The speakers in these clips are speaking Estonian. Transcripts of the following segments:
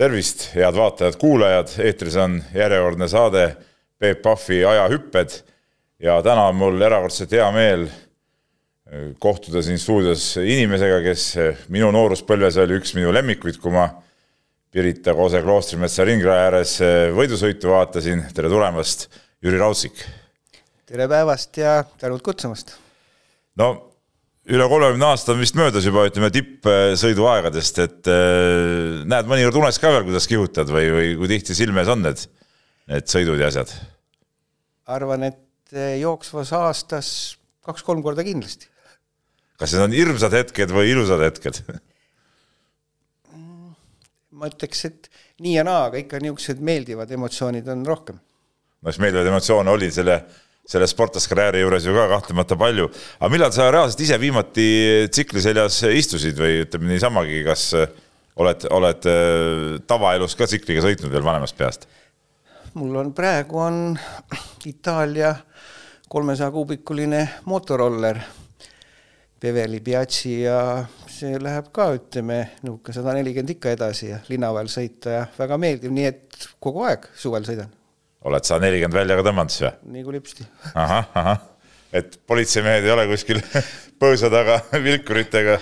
tervist, head vaatajad-kuulajad, eetris on järjekordne saade Peep Pahvi Ajahüpped ja täna on mul erakordselt hea meel äh, kohtuda siin stuudios inimesega, kes äh, minu nooruspõlves oli üks minu lemmikuid, kui ma Pirita Koose kloostrimetsa ringraja ääres äh, võidusõitu vaatasin. tere tulemast, Jüri Raudsik! tere päevast ja tänud kutsumast! no üle kolmekümne aasta on vist möödas juba, ütleme, tippsõiduaegadest, et äh, näed mõnikord unes ka veel, kuidas kihutad või, või kui tihti silme ees on need, need sõidud ja asjad? arvan, et äh, jooksvas aastas kaks-kolm korda kindlasti. kas need on hirmsad hetked või ilusad hetked ma ütleks, et nii ja naa, aga ikka niisugused meeldivad emotsioonid on rohkem. no siis meeldivaid emotsioone oli selle selle sportlaskarjääri juures ju ka kahtlemata palju. aga millal sa reaalselt ise viimati tsikli seljas istusid või ütleme niisamagi, kas oled, oled äh, tavaelus ka tsikliga sõitnud veel vanemast peast? mul on praegu on Itaalia kolmesaja kuubikuline mootorroller Beverly Piazzi ja see läheb ka, ütleme, niisugune sada nelikümmend ikka edasi ja linna vahel sõita ja väga meeldiv, nii et kogu aeg suvel sõidan oled sa nelikümmend välja ka tõmmanud siis või? nii kui lipsti. ahah, ahah, et politseimehed ei ole kuskil põõsa taga vilkuritega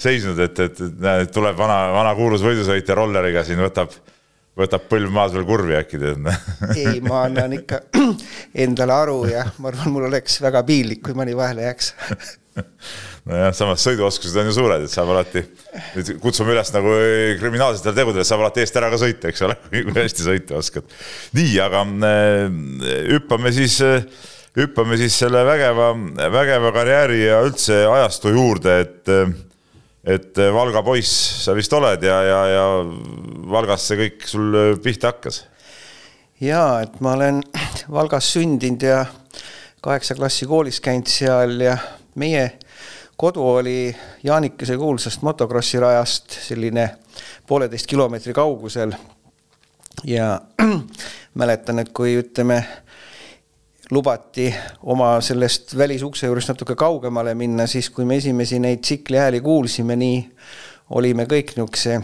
seisnud, et, et näed, tuleb vana, vana kuulus võidusõitja rolleriga siin võtab, võtab põlv maas veel kurvi äkki tead ei, ma annan ikka endale aru ja ma arvan, mul oleks väga piinlik, kui mõni vahele jääks nojah, samas sõiduoskused on ju suured, et saab alati, kutsume üles nagu kriminaalsetele tegudele, saab alati eest ära ka sõita, eks ole, kui hästi sõita oskad. nii, aga äh, hüppame siis, hüppame siis selle vägeva, vägeva karjääri ja üldse ajastu juurde, et et Valga poiss sa vist oled ja, ja, ja Valgas see kõik sul pihta hakkas? jaa, et ma olen Valgas sündinud ja kaheksa klassi koolis käinud seal ja meie kodu oli Jaanikese kuulsast motokrossi rajast selline pooleteist kilomeetri kaugusel. ja mäletan, et kui ütleme, lubati oma sellest välisukse juurest natuke kaugemale minna, siis kui me esimesi neid tsikli hääli kuulsime, nii olime kõik niisuguse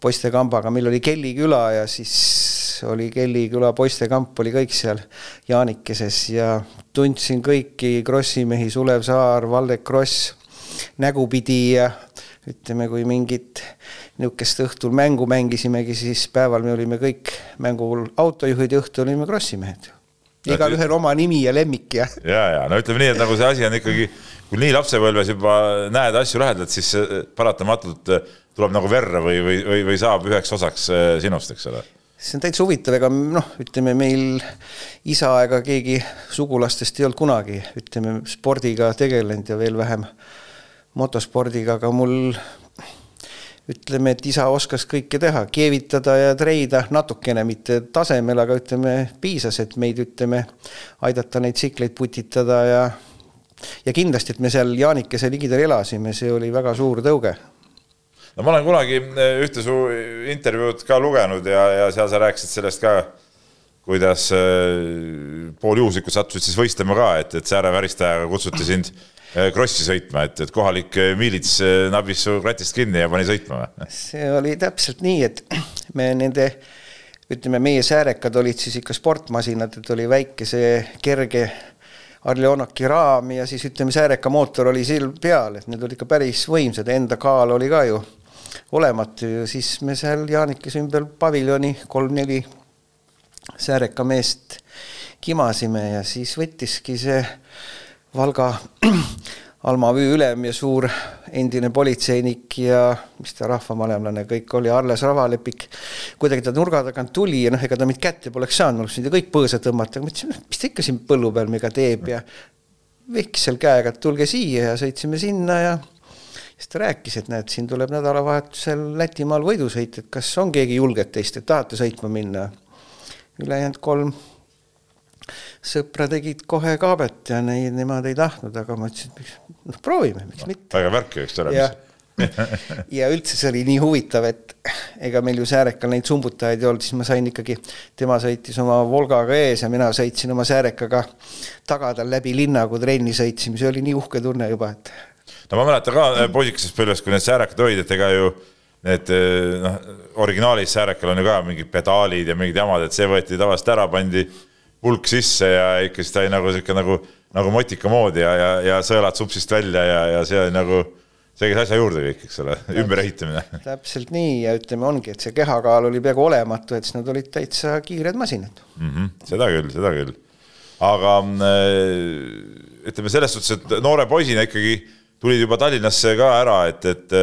poistekambaga, meil oli Kelly küla ja siis oli Kelly küla poistekamp oli kõik seal Jaanikeses ja tundsin kõiki krossimehi, Sulev Saar, Valdek Kross nägupidi ja ütleme, kui mingit niisugust õhtul mängu mängisimegi, siis päeval me olime kõik mängul autojuhid ja õhtul olime krossimehed. igalühel oma nimi ja lemmik ja. ja, ja no ütleme nii, et nagu see asi on ikkagi, kui nii lapsepõlves juba näed asju lähedalt, siis paratamatult tuleb nagu verre või, või, või, või saab üheks osaks äh, sinust, eks ole see on täitsa huvitav, ega noh, ütleme meil isa ega keegi sugulastest ei olnud kunagi, ütleme spordiga tegelenud ja veel vähem motospordiga, aga mul ütleme, et isa oskas kõike teha, keevitada ja treida natukene, mitte tasemel, aga ütleme, piisas, et meid, ütleme, aidata neid tsikleid putitada ja ja kindlasti, et me seal Jaanikese ligidal elasime, see oli väga suur tõuge no ma olen kunagi eh, ühte su intervjuud ka lugenud ja, ja seal sa rääkisid sellest ka, kuidas eh, pooljuhuslikult sattusid siis võistlema ka, et, et sääre väristajaga kutsuti sind eh, krossi sõitma, et, et kohalik miilits nabis su kratist kinni ja pani sõitma või? see oli täpselt nii, et me nende ütleme, meie säärekad olid siis ikka sportmasinad, et oli väike see kerge Arleonoki raam ja siis ütleme, sääreka mootor oli seal peal, et need olid ikka päris võimsad, enda kaal oli ka ju olematu ja siis me seal Jaanikese ümber paviljoni kolm-neli sääreka meest kimasime ja siis võttiski see Valga Alma Vüü ülem ja suur endine politseinik ja mis ta rahvamalemlane kõik oli, Arles Ravalepik. kuidagi ta nurga tagant tuli ja noh, ega ta mind kätte poleks saanud, ma oleksin kõik põõsa tõmmata, aga mõtlesin, mis ta ikka siin põllu peal meiega teeb ja vehkis seal käega, et tulge siia ja sõitsime sinna ja siis ta rääkis, et näed, siin tuleb nädalavahetusel Lätimaal võidusõit, et kas on keegi julget teist, et tahate sõitma minna. ülejäänud kolm sõpra tegid kohe kaabet ja neid, nemad ei tahtnud, aga ma ütlesin, et noh, proovime, miks mitte. väga värk ju, eks ole ja üldse see oli nii huvitav, et ega meil ju Säärekal neid sumbutajaid ei olnud, siis ma sain ikkagi, tema sõitis oma Volgaga ees ja mina sõitsin oma Säärekaga taga tal läbi linna, kui trenni sõitsime, see oli nii uhke tunne juba, et no ma mäletan ka äh, poisikesest põlvest, kui need säärekad olid, et ega ju need noh, originaalis Säärekal on ju ka mingid pedaalid ja mingid jamad, et see võeti tavaliselt ära, pandi pulk sisse ja ikka siis ta oli nagu sihuke nagu, nagu motika moodi ja, ja, ja sõelad supsist välja ja, ja see oli nagu see käis asja juurde kõik, eks ole, ümberehitamine. täpselt nii ja ütleme, ongi, et see kehakaal oli peaaegu olematu, et siis nad olid täitsa kiired masinad mm. -hmm. seda küll, seda küll. aga äh, ütleme selles suhtes, et noore poisina ikkagi tulid juba Tallinnasse ka ära, et, et,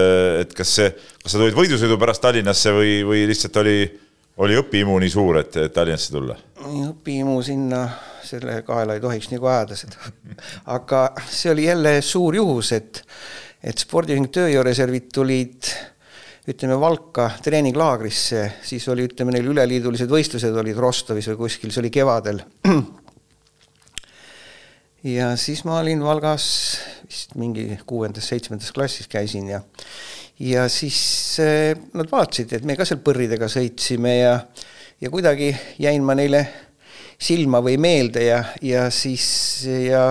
et kas see, kas sa tulid võidusõidu pärast Tallinnasse või, või lihtsalt oli, oli õpiimu nii suur, et, et Tallinnasse tulla? õpiimu sinna, selle kaela ei tohiks nagu ajada seda. aga see oli jälle suur juhus, et et spordiühing Tööjõureservid tulid ütleme Valka treeninglaagrisse, siis oli, ütleme neil üleliidulised võistlused olid Rostovis või kuskil, see oli kevadel. ja siis ma olin Valgas vist mingi kuuendas-seitsmendas klassis käisin ja ja siis eh, nad vaatasid, et me ka seal põrridega sõitsime ja ja kuidagi jäin ma neile silma või meelde ja, ja siis ja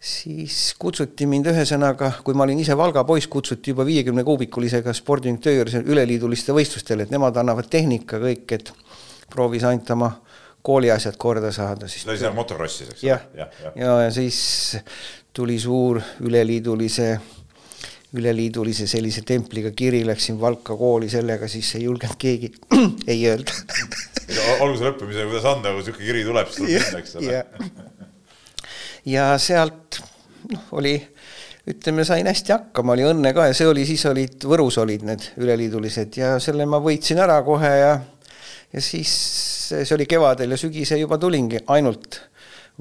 siis kutsuti mind ühesõnaga, kui ma olin ise Valga poiss, kutsuti juba viiekümne kuubikulisega spordiühing töö juures üleliiduliste võistlustele, et nemad annavad tehnika kõik, et proovis ainult oma kooliasjad korda saada. see oli seal motokrossis, eks ole? jah, ja, ja, ja, ja siis tuli suur üleliidulise, üleliidulise sellise templiga kiri, läksin Valka kooli sellega, siis ei julgenud keegi ei öelda olgu see lõppemisega, kuidas on, kui niisugune kiri tuleb, siis tuleb minna, eks ole ja sealt noh, oli ütleme, sain hästi hakkama, oli õnne ka ja see oli, siis olid, Võrus olid need üleliidulised ja selle ma võitsin ära kohe ja ja siis see oli kevadel ja sügisel juba tulingi ainult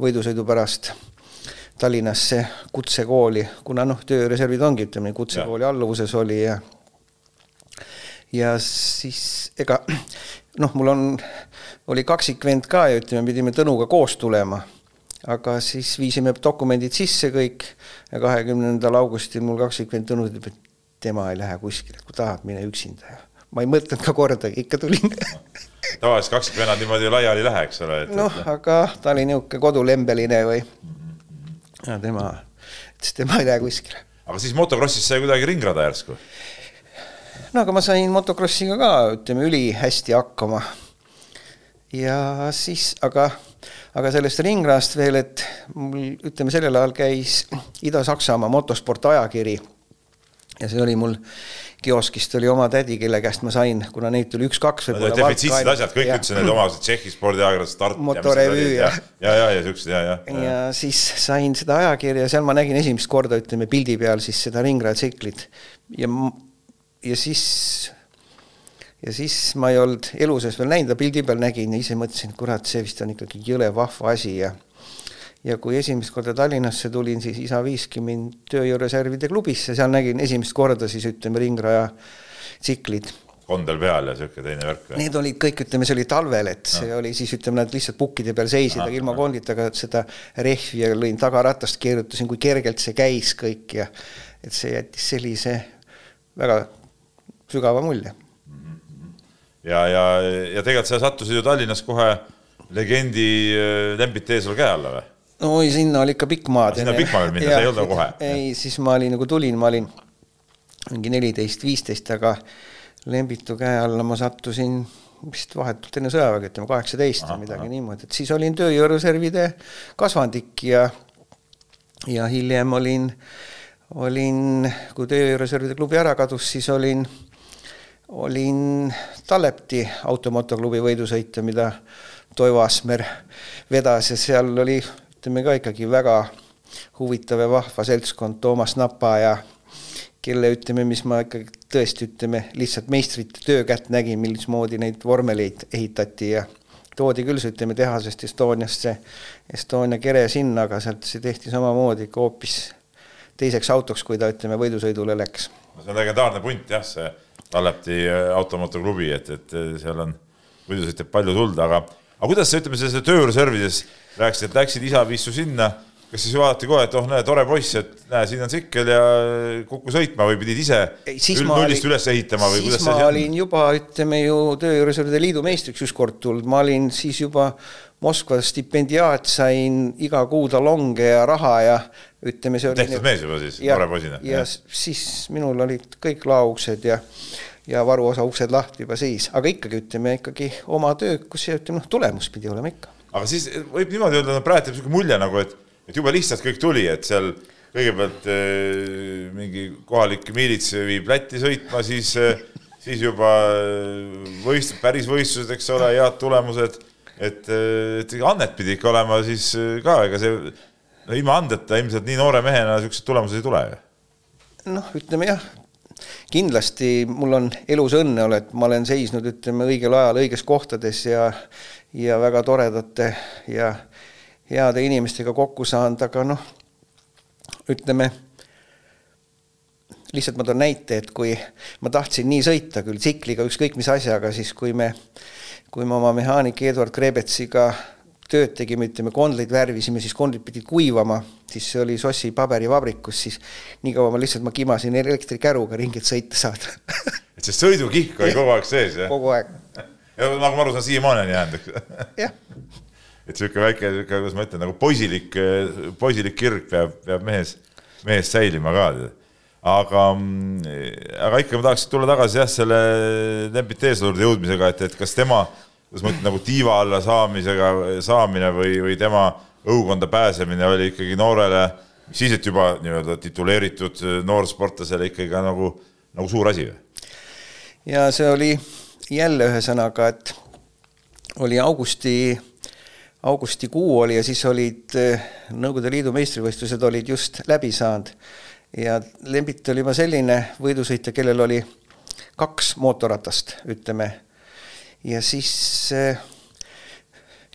võidusõidu pärast Tallinnasse kutsekooli, kuna noh, tööreservid ongi, ütleme kutsekooli alluvuses oli ja ja siis ega noh, mul on, oli kaksikvend ka ja ütleme, pidime Tõnuga koos tulema. Aga siis viisime dokumendid sisse kõik ja kahekümnendal augustil mul kaksikvend Tõnu ütleb, et tema ei lähe kuskile, kui tahab, mine üksinda. ja ma ei mõtelnud ka kordagi, ikka tulin tavaliselt kaksikvennad niimoodi laiali ei lähe, eks ole. noh, aga ta oli niisugune kodulembeline või ja tema, ütles tema ei lähe kuskile. aga siis motokrossis sai kuidagi ringrada järsku? no aga ma sain motokrossiga ka, ütleme, ülihästi hakkama. ja siis, aga aga sellest ringrast veel, et mul ütleme, sellel ajal käis Ida-Saksamaa motosport ajakiri ja see oli mul kioskist oli oma tädi, kelle käest ma sain, kuna neid tuli üks-kaks no,. defitsiitsed asjad, kõik ütlesid need omased Tšehhi spordiajakirjad, Start. motorevüü ja. ja, ja, ja siuksed ja, ja. ja siis sain seda ajakirja, seal ma nägin esimest korda, ütleme pildi peal siis seda ringratsüklit ja, ja siis ja siis ma ei olnud elu sees veel näinud, aga pildi peal nägin ja ise mõtlesin, et kurat, see vist on ikkagi jõle vahva asi ja ja kui esimest korda Tallinnasse tulin, siis isa viiski mind tööjõureservide klubisse, seal nägin esimest korda siis ütleme ringraja tsiklid. kondel peal ja sihuke teine värk. Need olid kõik, ütleme, see oli talvel, et see no. oli siis ütleme, nad lihtsalt pukkide peal seisid no, ilma kondita, seda rehvi ja lõin tagaratast, keerutasin, kui kergelt see käis kõik ja et see jättis sellise väga sügava mulje ja, ja, ja tegelikult sa sattusid ju Tallinnas kohe legendi äh, Lembit Teesalu käe alla või? Oi, sinna oli ikka pikk maa. sinna pikk maa veel minna, see ei olnud nagu kohe? ei, siis ma olin nagu tulin, ma olin mingi neliteist, viisteist, aga Lembitu käe alla ma sattusin vist vahetult enne sõjaväge, ütleme kaheksateist või midagi aha. niimoodi, et siis olin tööjõureservide kasvandik ja ja hiljem olin, olin, kui tööjõureservide klubi ära kadus, siis olin olin Tallepti automotoklubi võidusõitja, mida Toivo Asmer vedas ja seal oli, ütleme ka ikkagi väga huvitav ja vahva seltskond, Toomas Napa ja kelle ütleme, mis ma ikkagi tõesti ütleme, lihtsalt meistrite töökätt nägin, mismoodi neid vormeleid ehitati ja toodi küll see, ütleme, tehasest Estoniasse, Estonia kere sinna, aga sealt see tehti samamoodi ikka hoopis teiseks autoks, kui ta, ütleme, võidusõidule läks. see on legendaarne punt jah, see Tallepti äh, automotoklubi, et, et äh, seal on võidusõitjaid palju tulnud, aga, aga kuidas sa, ütleme, selles tööreservides rääkisid, et läksid, isa viis su sinna, kas siis vaadati kohe, et oh, näe, tore poiss, et näe, siin on tsikkel ja kuku sõitma või pidid ise nullist üles ehitama või kuidas see asi on? ma olin juba, ütleme ju Tööreservide Liidu meistriks ükskord tulnud, ma olin siis juba Moskva stipendiaat, sain iga kuu talonge ja raha ja ütleme, see oli tehtud mees juba siis, noore poisina? ja siis minul olid kõik laouksed ja ja varuosa uksed lahti juba siis, aga ikkagi ütleme ikkagi oma töökus ja ütleme noh, tulemus pidi olema ikka. aga siis võib niimoodi öelda, no praegu jääb niisugune mulje nagu, et, et jube lihtsalt kõik tuli, et seal kõigepealt äh, mingi kohalik miilits viib Lätti sõitma, siis äh, siis juba võist-, päris võistlused, eks ole, head tulemused, et, et annet pidi ikka olema siis ka, ega see no ilma andeta ilmselt nii noore mehena niisugused tulemused ei tule ju. noh, ütleme jah, kindlasti mul on elus õnne olnud, ma olen seisnud, ütleme õigel ajal õiges kohtades ja ja väga toredate ja heade inimestega kokku saanud, aga noh, ütleme lihtsalt ma toon näite, et kui ma tahtsin nii sõita küll tsikliga, ükskõik mis asjaga, siis kui me, kui me oma mehaanik Eduard Krebetsiga tööd tegime, ütleme kondleid värvisime, siis kondlid pidid kuivama, siis see oli Sossi paberivabrikus, siis nii kaua ma lihtsalt, ma kimasin elektrikäruga ringi, et sõita saada et see sõidukihk oli kogu aeg sees, jah? kogu aeg. ja nagu ma aru saan, siiamaani on jäänud, eks? jah. et niisugune väike, niisugune, kuidas ma ütlen, nagu poisilik, poisilik kirg peab, peab mehes, mehes säilima ka aga, aga ikka ma tahaks tulla tagasi jah, selle Lembit Eesla juurde jõudmisega, et, et kas tema, kuidas ma ütlen, nagu tiiva alla saamisega, saamine või, või tema õukonda pääsemine oli ikkagi noorele, siis, et juba nii-öelda tituleeritud noorsportlasele ikkagi ka nagu, nagu suur asi või? ja see oli jälle ühesõnaga, et oli augusti, augustikuu oli ja siis olid Nõukogude Liidu meistrivõistlused olid just läbi saanud ja Lembit oli juba selline võidusõitja, kellel oli kaks mootorratast, ütleme. Ja siis,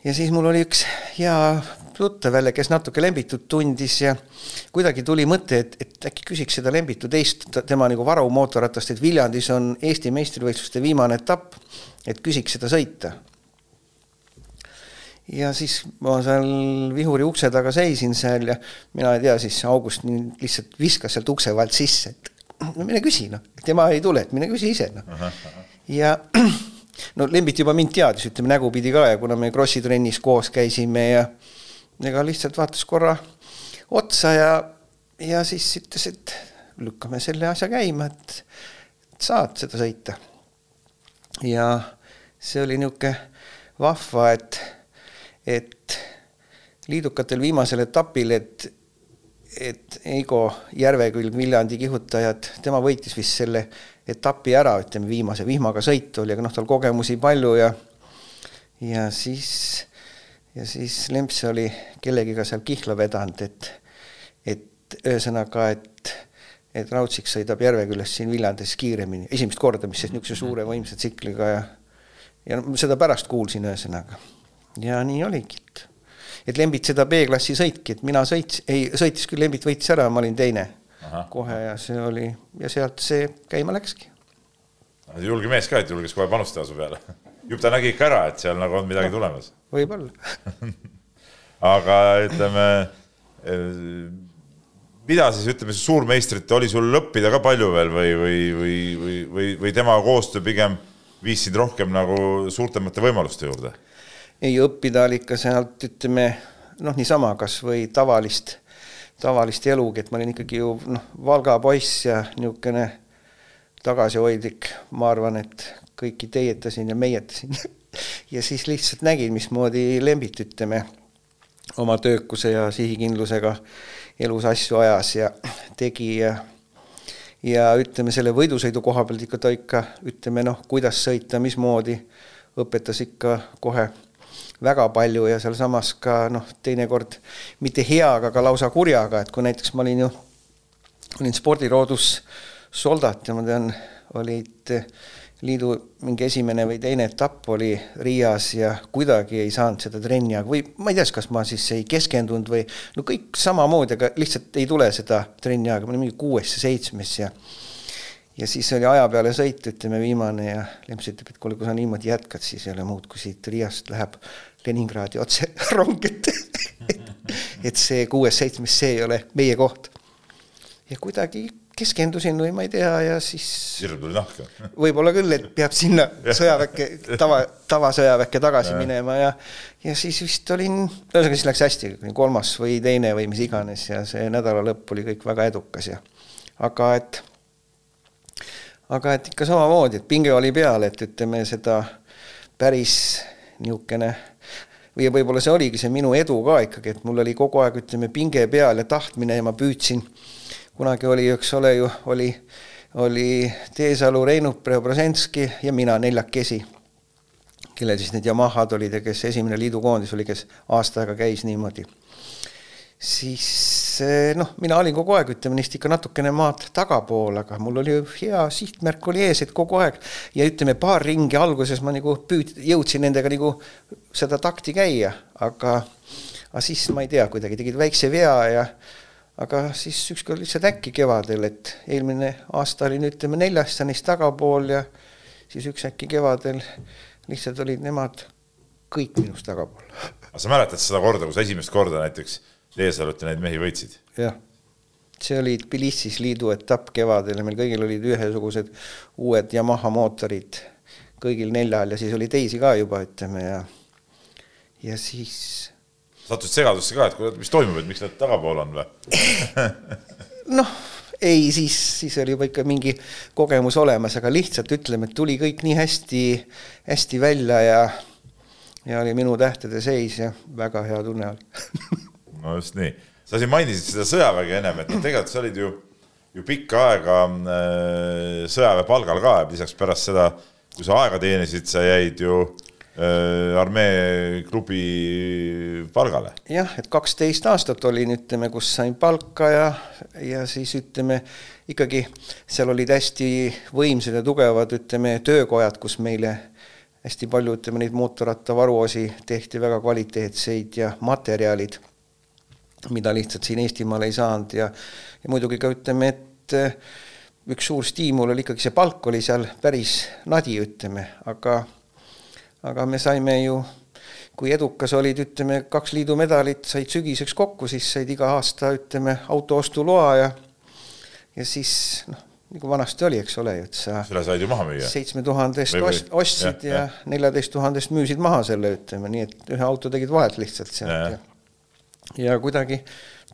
ja siis mul oli üks hea tuttav jälle, kes natuke Lembitut tundis ja kuidagi tuli mõte, et, et äkki küsiks seda Lembitu teist, tema nagu varumootorratast, et Viljandis on Eesti meistrivõistluste viimane etapp, et küsiks seda sõita. Ja siis ma seal vihuri ukse taga seisin seal ja mina ei tea, siis August lihtsalt viskas sealt ukse vahelt sisse, et no mine küsi noh, tema ei tule, et mine küsi ise noh. ja no Lembit juba mind teadis, ütleme nägupidi ka ja kuna me Krossi trennis koos käisime ja ega lihtsalt vaatas korra otsa ja, ja siis ütles, et lükkame selle asja käima, et saad seda sõita. ja see oli niisugune vahva, et et liidukatel viimasel etapil, et, et Eigo Järvekülg, Viljandi kihutajad, tema võitis vist selle etapi ära, ütleme viimase vihmaga sõit oli, aga noh, tal kogemusi palju ja ja siis, ja siis Lemps oli kellegiga seal kihla vedanud, et, et ühesõnaga, et, et Raudsik sõidab Järveküljes siin Viljandis kiiremini, esimest korda, mis siis niisuguse suure võimsa tsikliga ja ja seda pärast kuulsin ühesõnaga. Ja nii oligi, et, et Lembit seda B-klassi sõitki, et mina sõits-, ei, sõitis küll, Lembit võitis ära, ma olin teine Aha. kohe ja see oli ja sealt see käima läkski. julge mees ka, et julges kohe panustada su peale. jupp ta nägi ikka ära, et seal nagu on midagi no, tulemas. võib-olla aga ütleme, eh, mida siis ütleme, suurmeistrit oli sul õppida ka palju veel või, või, või, või, või, või tema koostöö pigem viis sind rohkem nagu suurtemate võimaluste juurde? ei õppida oli ikka sealt, ütleme noh, niisama kasvõi tavalist, tavalist elugi, et ma olin ikkagi ju noh, Valga poiss ja niisugune tagasihoidlik, ma arvan, et kõiki teietasin ja meietasin. Ja siis lihtsalt nägin, mismoodi Lembit, ütleme, oma töökuse ja sihikindlusega elus asju ajas ja tegi ja ja ütleme, selle võidusõidu koha pealt ikka ta ikka, ütleme noh, kuidas sõita, mismoodi, õpetas ikka kohe väga palju ja sealsamas ka noh, teinekord mitte heaga, aga lausa kurjaga, et kui näiteks ma olin ju, olin spordiroodus soldat ja ma tean, olid liidu mingi esimene või teine etapp oli Riias ja kuidagi ei saanud seda trenni, aga või ma ei tea, kas ma siis ei keskendunud või no kõik samamoodi, aga lihtsalt ei tule seda trenni aega, ma olin mingi kuues ja seitsmes ja ja siis oli aja peale sõit, ütleme viimane ja Lemps ütleb, et kuule, kui sa niimoodi jätkad, siis ei ole muud, kui siit Riiast läheb Leningradi otse rong ette et see kuues-seitsmes, see ei ole meie koht. ja kuidagi keskendusin või ma ei tea ja siis hirm tuli nahka. võib-olla küll, et peab sinna sõjaväkke, tava, tavasõjaväkke tagasi ja. minema ja ja siis vist olin, ühesõnaga siis läks hästi, kolmas või teine või mis iganes ja see nädala lõpp oli kõik väga edukas ja aga et aga et ikka samamoodi, et pinge oli peal, et ütleme seda päris niisugune või võib-olla see oligi see minu edu ka ikkagi, et mul oli kogu aeg, ütleme, pinge peal ja tahtmine ja ma püüdsin kunagi oli, eks ole ju, oli, oli Teesalu, Reinup, Preobrazhenski ja mina neljakesi, kellel siis need Yamahad olid ja kes esimene liidukoondis oli, kes aasta aega käis niimoodi. siis noh, mina olin kogu aeg, ütleme neist ikka natukene maad tagapool, aga mul oli hea sihtmärk oli ees, et kogu aeg ja ütleme, paar ringi alguses ma nagu püüd-, jõudsin nendega nagu seda takti käia, aga aga siis ma ei tea, kuidagi tegid väikse vea ja aga siis ükskord lihtsalt äkki kevadel, et eelmine aasta olin, ütleme, neljastanist tagapool ja siis üks äkki kevadel lihtsalt olid nemad kõik minust tagapool. aga sa mäletad seda korda, kus esimest korda näiteks Leesalut ja neid mehi võitsid? jah, see oli Tbilisis liidu etapp kevadel ja meil kõigil olid ühesugused uued Yamaha mootorid, kõigil neljal ja siis oli teisi ka juba, ütleme ja ja siis sattusid segadusse ka, et kuule, mis toimub, et miks nad tagapool on või? Noh, ei, siis, siis oli juba ikka mingi kogemus olemas, aga lihtsalt ütleme, et tuli kõik nii hästi, hästi välja ja ja oli minu tähtede seis ja väga hea tunne oli no just nii, sa siin mainisid seda sõjaväge ennem, et noh, tegelikult sa olid ju, ju pikka aega äh, sõjaväe palgal ka, lisaks pärast seda, kui sa aega teenisid, sa jäid ju Äh, armee klubi palgale. jah, et kaksteist aastat olin, ütleme, kus sain palka ja, ja siis ütleme ikkagi seal olid hästi võimsad ja tugevad, ütleme, töökojad, kus meile hästi palju, ütleme, neid mootorrattavaruosi tehti väga kvaliteetseid ja materjalid, mida lihtsalt siin Eestimaal ei saanud ja, ja muidugi ka ütleme, et üks suur stiimul oli ikkagi see palk oli seal päris nadi, ütleme, aga aga me saime ju, kui edukas olid, ütleme, kaks liidumedalit said sügiseks kokku, siis said iga aasta, ütleme, autoostuloa ja ja siis noh, nagu vanasti oli, eks ole ju, et sa selle said ju maha müüa. seitsme tuhandest ostsid ja neljateist tuhandest müüsid maha selle, ütleme nii, et ühe auto tegid vahelt lihtsalt sealt ja, ja, ja kuidagi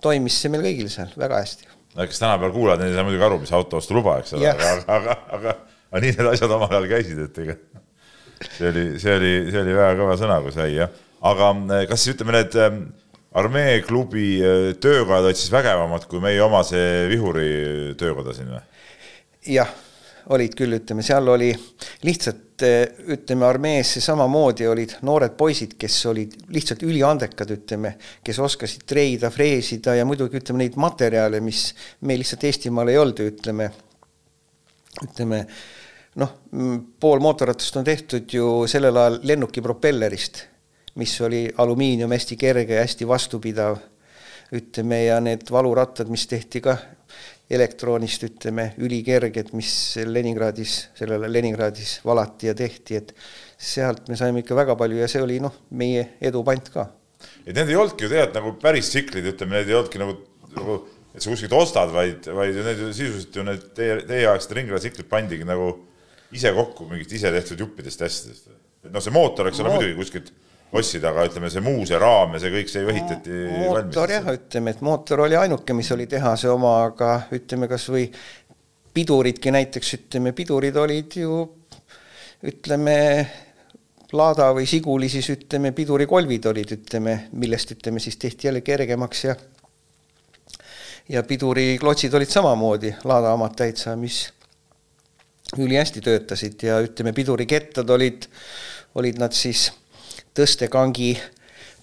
toimis see meil kõigil seal väga hästi. no kes tänapäeval kuulavad, need ei saa muidugi aru, mis autoostuluba, eks ole, aga, aga, aga, aga, aga nii need asjad omal ajal käisid, et ega see oli, see oli, see oli väga kõva sõna, kui sai jah. aga eh, kas siis ütleme, need eh, armeeklubi eh, töökojad olid siis vägevamad kui meie oma see Vihuri töökoda siin või? jah, olid küll, ütleme, seal oli lihtsalt ütleme, armees samamoodi olid noored poisid, kes olid lihtsalt üliandekad, ütleme, kes oskasid treida, freesida ja muidugi ütleme neid materjale, mis meil lihtsalt Eestimaal ei olnud, ütleme, ütleme noh, mm, pool mootorratast on tehtud ju sellel ajal lennuki propellerist, mis oli alumiinium, hästi kerge hästi vastupidav, ütleme, ja need valurattad, mis tehti ka elektroonist, ütleme, ülikerged, mis Leningradis, sellele Leningradis valati ja tehti, et sealt me saime ikka väga palju ja see oli noh, meie edu pant ka. et need ei olnudki ju tegelikult nagu päris tsiklid, ütleme, need ei olnudki nagu, nagu et sa kuskilt ostad, vaid, vaid need sisuliselt ju need teie, teieaegsed ringratsiklid pandigi nagu ise kokku mingit ise tehtud juppidest ja asjadest? et noh, see mootor, eks ole muidugi kuskilt ostsid, aga ütleme, see muu, see raam ja see kõik, see ju ehitati mootor jah, ütleme, et mootor oli ainuke, mis oli tehase oma, aga ütleme, kas või piduridki näiteks, ütleme, pidurid olid ju ütleme, Laada või Siguli siis ütleme, pidurikolvid olid, ütleme, millest ütleme siis tehti jälle kergemaks ja ja piduriklotsid olid samamoodi Laada omad täitsa, mis ülihästi töötasid ja ütleme, pidurikettad olid, olid nad siis tõstekangi,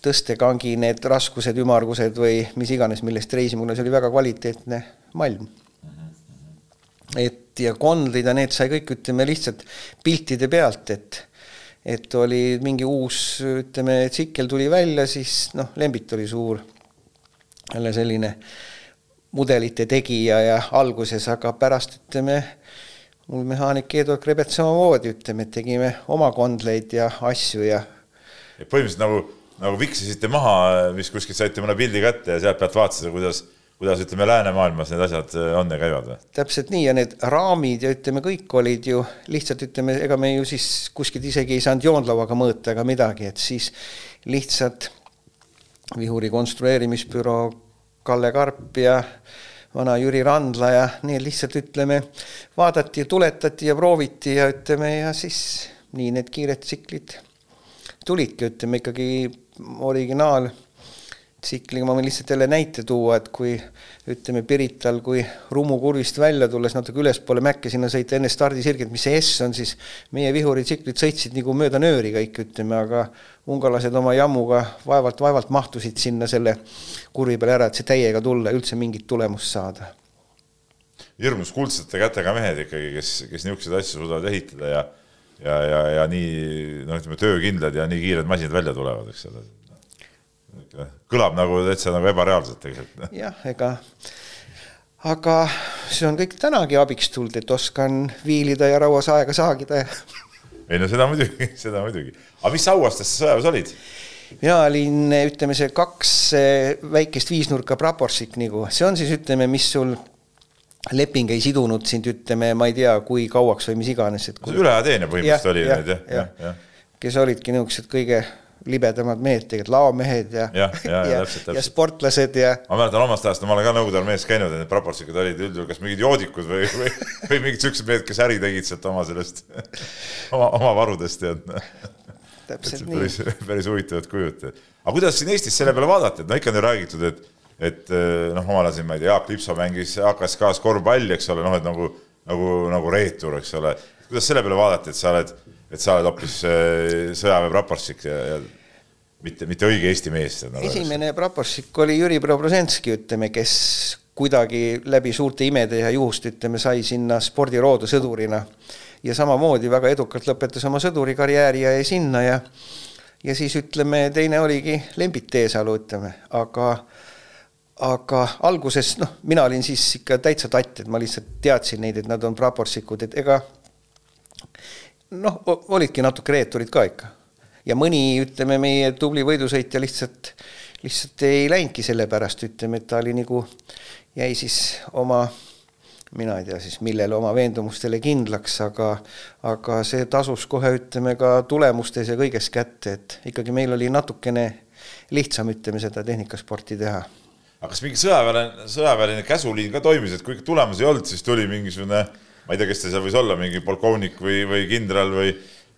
tõstekangi need raskused, ümmargused või mis iganes, millest reisima, see oli väga kvaliteetne malm. et ja kondrid ja need sai kõik, ütleme lihtsalt piltide pealt, et et oli mingi uus, ütleme, tsikkel tuli välja, siis noh, Lembit oli suur jälle selline mudelite tegija ja alguses, aga pärast ütleme mul mehaanik Eduard Krebet samamoodi, ütleme, et tegime oma kondleid ja asju ja. Põhimõtteliselt nagu, nagu viksisite maha, mis kuskilt saite mõne pildi kätte ja sealt pealt vaatasite, kuidas, kuidas ütleme, läänemaailmas need asjad äh, on ja käivad või? täpselt nii ja need raamid ja ütleme, kõik olid ju lihtsalt ütleme, ega me ju siis kuskilt isegi ei saanud joonlauaga mõõta ega midagi, et siis lihtsalt vihuri konstrueerimisbüroo Kalle Karp ja vana Jüri Randla ja nii lihtsalt ütleme, vaadati ja tuletati ja prooviti ja ütleme ja siis nii need kiired tsiklid tulidki, ütleme ikkagi originaal tsikliga ma võin lihtsalt jälle näite tuua, et kui ütleme Pirital, kui Rummu kurvist välja tulles natuke ülespoole mäkke sinna sõita enne stardisirget, mis see S on, siis meie vihuritsüklid sõitsid nagu mööda nööri kõik, ütleme, aga ungarlased oma jammuga vaevalt-vaevalt mahtusid sinna selle kurvi peale ära, et see täiega tulla ja üldse mingit tulemust saada. hirmus kuldsete kätega mehed ikkagi, kes, kes niisuguseid asju suudavad ehitada ja ja, ja, ja nii noh, ütleme töökindlad ja nii kiired masinad välja tulevad, eks ole kõlab nagu täitsa nagu ebareaalselt tegelikult. jah, ega aga see on kõik tänagi abiks tulnud, et oskan viilida ja rauas aega saagida ja ei no seda muidugi, seda muidugi. aga mis auastes sa sõjaväes olid? mina olin, ütleme see kaks väikest viisnurka praporsik nagu, see on siis ütleme, mis sul leping ei sidunud sind, ütleme, ma ei tea, kui kauaks või mis iganes, et kui... üleajateenija põhimõtteliselt ja, oli ja, need jah, jah, jah. kes olidki niisugused kõige libedamad mehed, tegelikult laomehed ja, ja, ja, ja, täpselt, täpselt. ja sportlased ja. ma mäletan omast ajast, no ma olen ka Nõukogude armees käinud ja need praportsikud olid üldjuhul kas mingid joodikud või, või, või mingid siuksed mehed, kes äri tegid sealt oma sellest, oma, oma varudest ja. täpselt nii. päris, päris huvitavad kujud. aga kuidas siin Eestis selle peale vaadati, et no ikka on ju räägitud, et, et noh, omal ajal siin, ma ei tea, Jaak Lipso mängis AKSK-s korvpalli, eks ole, noh, et nagu, nagu, nagu reetur, eks ole. kuidas selle peale vaadati, et sa oled et sa oled hoopis äh, sõjaväe praporsik ja, ja mitte, mitte õige Eesti mees. esimene praporsik oli Jüri Preobrazhenski, ütleme, kes kuidagi läbi suurte imede ja juhust, ütleme, sai sinna spordiroodu sõdurina. ja samamoodi väga edukalt lõpetas oma sõdurikarjääri ja jäi sinna ja ja siis ütleme, teine oligi Lembit Teesalu, ütleme, aga aga alguses noh, mina olin siis ikka täitsa tatt, et ma lihtsalt teadsin neid, et nad on praporsikud, et ega noh, olidki natuke reeturid ka ikka. ja mõni, ütleme, meie tubli võidusõitja lihtsalt, lihtsalt ei läinudki selle pärast, ütleme, et ta oli nagu, jäi siis oma mina ei tea siis, millele oma veendumustele kindlaks, aga, aga see tasus kohe, ütleme, ka tulemustes ja kõiges kätte, et ikkagi meil oli natukene lihtsam, ütleme, seda tehnikasporti teha. Aga kas mingi sõjaväeline, sõjaväeline käsuliin ka toimis, et kui tulemusi ei olnud, siis tuli mingisugune ma ei tea, kes ta seal võis olla, mingi polkovnik või, või kindral või,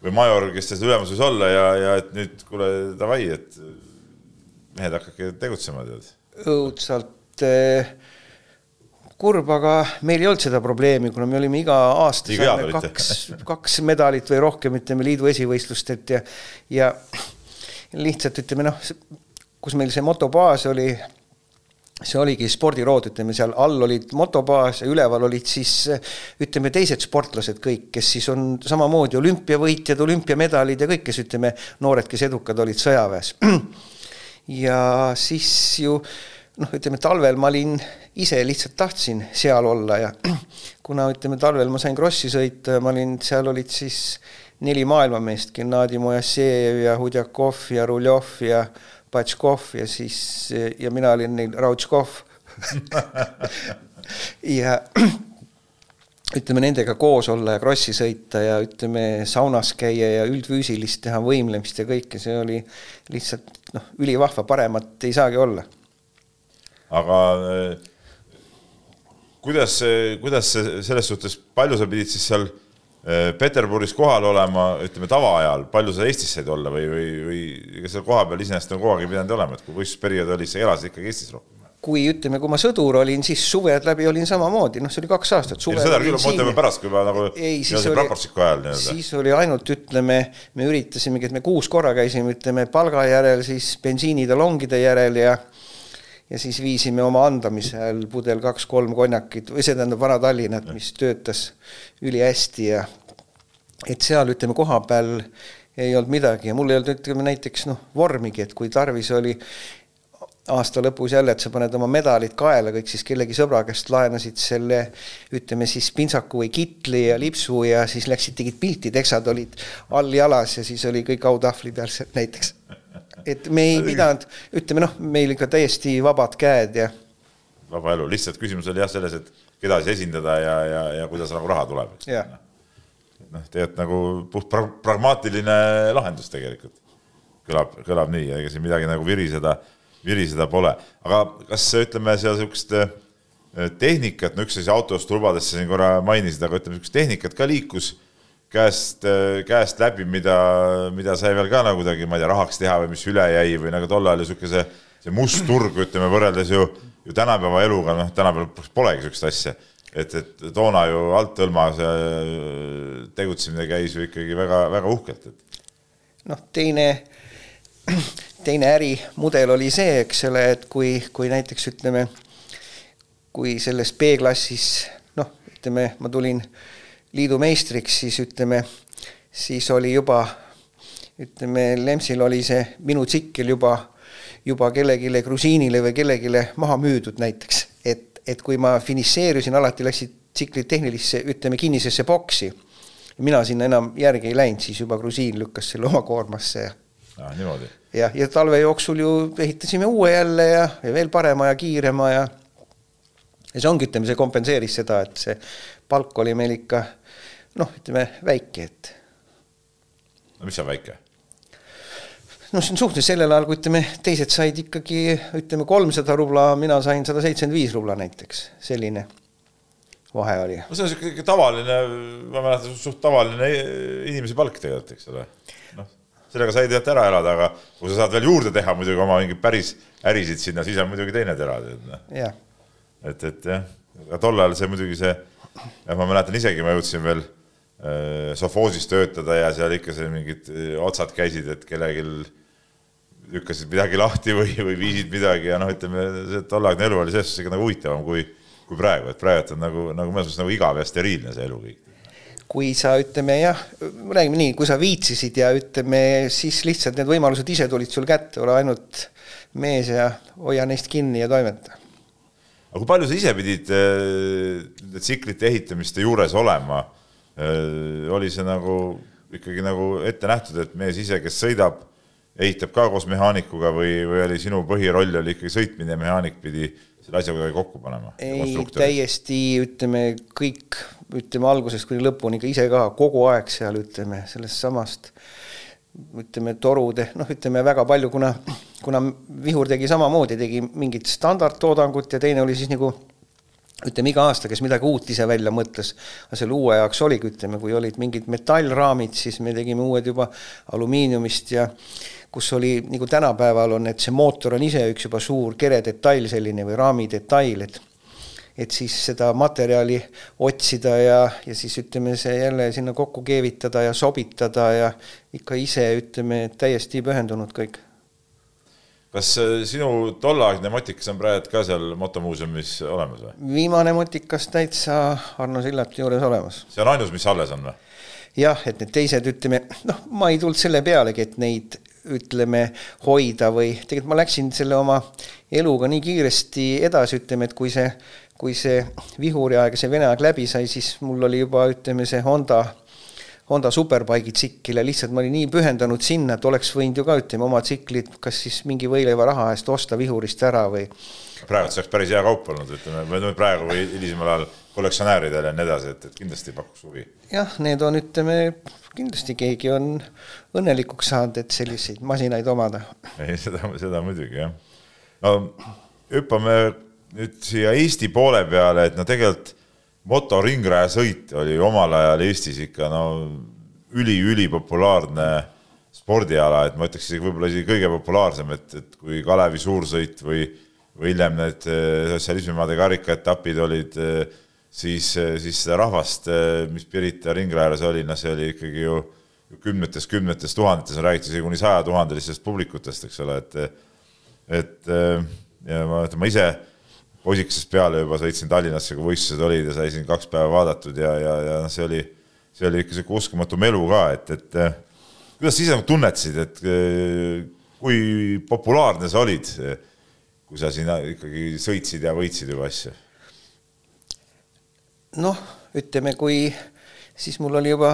või major, kes seal ülemus võis olla ja, ja et nüüd kuule, davai, et mehed, hakake tegutsema, tead. õudselt eh, kurb, aga meil ei olnud seda probleemi, kuna me olime iga aasta saime kaks, kaks medalit või rohkem, ütleme liidu esivõistlustelt ja, ja lihtsalt ütleme noh, kus meil see motobaas oli see oligi spordirood, ütleme seal all olid motobaas ja üleval olid siis ütleme teised sportlased kõik, kes siis on samamoodi olümpiavõitjad, olümpiamedalid ja kõik, kes ütleme, noored, kes edukad olid sõjaväes. ja siis ju noh, ütleme talvel ma olin ise lihtsalt tahtsin seal olla ja kuna ütleme talvel ma sain krossi sõita ma olin, seal olid siis neli maailmameest, Gennadi Mojassejev ja Hudjakov ja Ruljov ja Patškov ja siis, ja mina olin neil Rautškov ja ütleme nendega koos olla ja krossi sõita ja ütleme saunas käia ja üldfüüsilist teha, võimlemist ja kõike, see oli lihtsalt noh, ülivahva, paremat ei saagi olla. aga eh, kuidas, kuidas selles suhtes, palju sa pidid siis seal Peterburis kohal olema, ütleme tavaajal, palju sa Eestis said olla või, või, või ega seal kohapeal iseenesest on kogu aeg pidanud olema, et kui võistlusperiood oli, sa elasid ikkagi Eestis rohkem? kui ütleme, kui ma sõdur olin, siis suved läbi olin samamoodi, noh, see oli kaks aastat. seda küll, ma mõtlen pärast, kui juba nagu ei, siis oli, ajal, siis oli ainult, ütleme, me üritasimegi, et me kuus korra käisime, ütleme, palga järel, siis bensiinitalongide järel ja ja siis viisime oma andamise ajal pudel kaks-kolm konjakit või see tähendab Vana-Tallinnat, mis töötas ülihästi ja et seal ütleme koha peal ei olnud midagi ja mul ei olnud ütleme näiteks noh, vormigi, et kui tarvis oli aasta lõpus jälle, et sa paned oma medalid kaela, kõik siis kellegi sõbra käest laenasid selle ütleme siis pintsaku või kitli ja lipsu ja siis läksid, tegid pilti, teksad olid all jalas ja siis oli kõik autahvli peal näiteks et me ei pidanud, ütleme noh, meil ikka täiesti vabad käed ja vaba elu, lihtsalt küsimus oli jah selles, et keda siis esindada ja, ja, ja kuidas nagu raha tuleb. noh, tegelikult nagu puht pra pragmaatiline lahendus tegelikult. Kõlab, kõlab nii, ega siin midagi nagu viriseda, viriseda pole, aga kas ütleme seal niisugust äh, tehnikat, no üks asi autost lubadesse siin korra mainisid, aga ütleme, niisugust tehnikat ka liikus käest, äh, käest läbi, mida, mida sai veel ka nagu kuidagi, ma ei tea, rahaks teha või mis üle jäi või nagu tol ajal ju niisugune see, see must turg, ütleme võrreldes ju, ju tänapäeva eluga, noh, tänapäeval polegi niisugust asja. et, et toona ju althõlma see tegutsemine käis ju ikkagi väga-väga uhkelt, et. noh, teine teine ärimudel oli see, eks ole, et kui, kui näiteks ütleme, kui selles B-klassis noh, ütleme, ma tulin liidu meistriks, siis ütleme, siis oli juba ütleme, Lemsil oli see minu tsikkel juba, juba kellelegi grusiinile või kellelegi maha müüdud näiteks, et, et kui ma finišeerusin, alati läksid tsiklid tehnilisse, ütleme kinnisesse boksi. mina sinna enam järgi ei läinud, siis juba grusiin lükkas selle oma koormasse ja ah,. niimoodi. jah, ja talve jooksul ju ehitasime uue jälle ja, ja veel parema ja kiirema ja ja see ongi, ütleme, see kompenseeris seda, et see palk oli meil ikka noh, ütleme väike, et. no mis on väike? no see on suhteliselt sellel ajal, kui ütleme, teised said ikkagi ütleme kolmsada rubla, mina sain sada seitsekümmend viis rubla näiteks, selline vahe oli. no see on siuke tavaline, ma mäletan, suht tavaline inimese palk tegelikult, eks ole sellega said tegelikult ära elada, aga kui sa saad veel juurde teha muidugi oma mingeid päris ärisid sinna, siis on muidugi teine tera. Noh. et, et jah, aga tol ajal see muidugi see, ma mäletan isegi, ma jõudsin veel sovhoosis töötada ja seal ikka see mingid äh, otsad käisid, et kellelgi lükkasid midagi lahti või, või viisid midagi ja noh, ütleme, see tolleaegne elu oli selles suhtes ikka nagu huvitavam kui, kui praegu, et praegu on nagu, nagu mõnes mõttes nagu igav ja steriilne see elu kõik kui sa ütleme jah, räägime nii, kui sa viitsisid ja ütleme siis lihtsalt need võimalused ise tulid sul kätte, ole ainult mees ja hoia neist kinni ja toimeta. aga kui palju sa ise pidid äh, nende tsiklite ehitamiste juures olema? Äh, oli see nagu ikkagi nagu ette nähtud, et mees ise, kes sõidab, ehitab ka koos mehaanikuga või, või oli sinu põhiroll oli ikkagi sõitmine ja mehaanik pidi selle asja kuidagi kokku panema? ei, täiesti ütleme kõik ütleme algusest kuni lõpuni ka ise ka kogu aeg seal ütleme sellest samast ütleme torude, noh, ütleme väga palju, kuna, kuna Vihur tegi samamoodi, tegi mingit standardtoodangut ja teine oli siis nagu ütleme iga aasta, kes midagi uut ise välja mõtles, selle uue jaoks oligi, ütleme, kui olid mingid metallraamid, siis me tegime uued juba alumiiniumist ja kus oli nagu tänapäeval on, et see mootor on ise üks juba suur keredetail selline või raamidetail, et et siis seda materjali otsida ja, ja siis ütleme, see jälle sinna kokku keevitada ja sobitada ja ikka ise ütleme, täiesti pühendunud kõik. Kas äh, sinu tolleaegne motikas on praegu ka seal motomuuseumis olemas või? viimane motikas täitsa Arno Sillati juures olemas. see on ainus, mis alles on või? jah, et need teised, ütleme, noh, ma ei tulnud selle pealegi, et neid ütleme, hoida või tegelikult ma läksin selle oma eluga nii kiiresti edasi, ütleme, et kui see kui see vihuri aeg ja see Vene aeg läbi sai, siis mul oli juba ütleme, see Honda, Honda Superbike'i tsikkel ja lihtsalt ma olin nii pühendunud sinna, et oleks võinud ju ka ütleme oma tsiklit kas siis mingi võileiva raha eest osta vihurist ära või. praegu see oleks päris hea kaup olnud, ütleme praegu või hilisemal ajal kollektsionääridele ja nii edasi, et, et kindlasti pakuks huvi. jah, need on, ütleme, kindlasti keegi on õnnelikuks saanud, et selliseid masinaid omada. ei, seda, seda muidugi jah. no hüppame nüüd siia Eesti poole peale, et no tegelikult motoringrajasõit oli omal ajal Eestis ikka no üli-ülipopulaarne spordiala, et ma ütleks isegi võib-olla isegi kõige populaarsem, et, et kui Kalevi suursõit või, või hiljem need eh, sotsialismimaade karikaetapid olid, eh, siis, eh, siis seda rahvast, mis Pirita ringrajas oli, noh, see oli ikkagi ju kümnetes, kümnetes tuhandetes, on räägitud isegi kuni sajatuhandelistest publikutest, eks ole, et et ja ma ütlen, ma ise poisikesest peale juba sõitsin Tallinnasse, kui võistlused olid ja sai siin kaks päeva vaadatud ja, ja, ja noh, see oli, see oli ikka sihuke uskumatu melu ka, et, et eh, kuidas sa ise tunnetasid, et eh, kui populaarne sa olid, kui sa siin ikkagi sõitsid ja võitsid juba asju? noh, ütleme, kui siis mul oli juba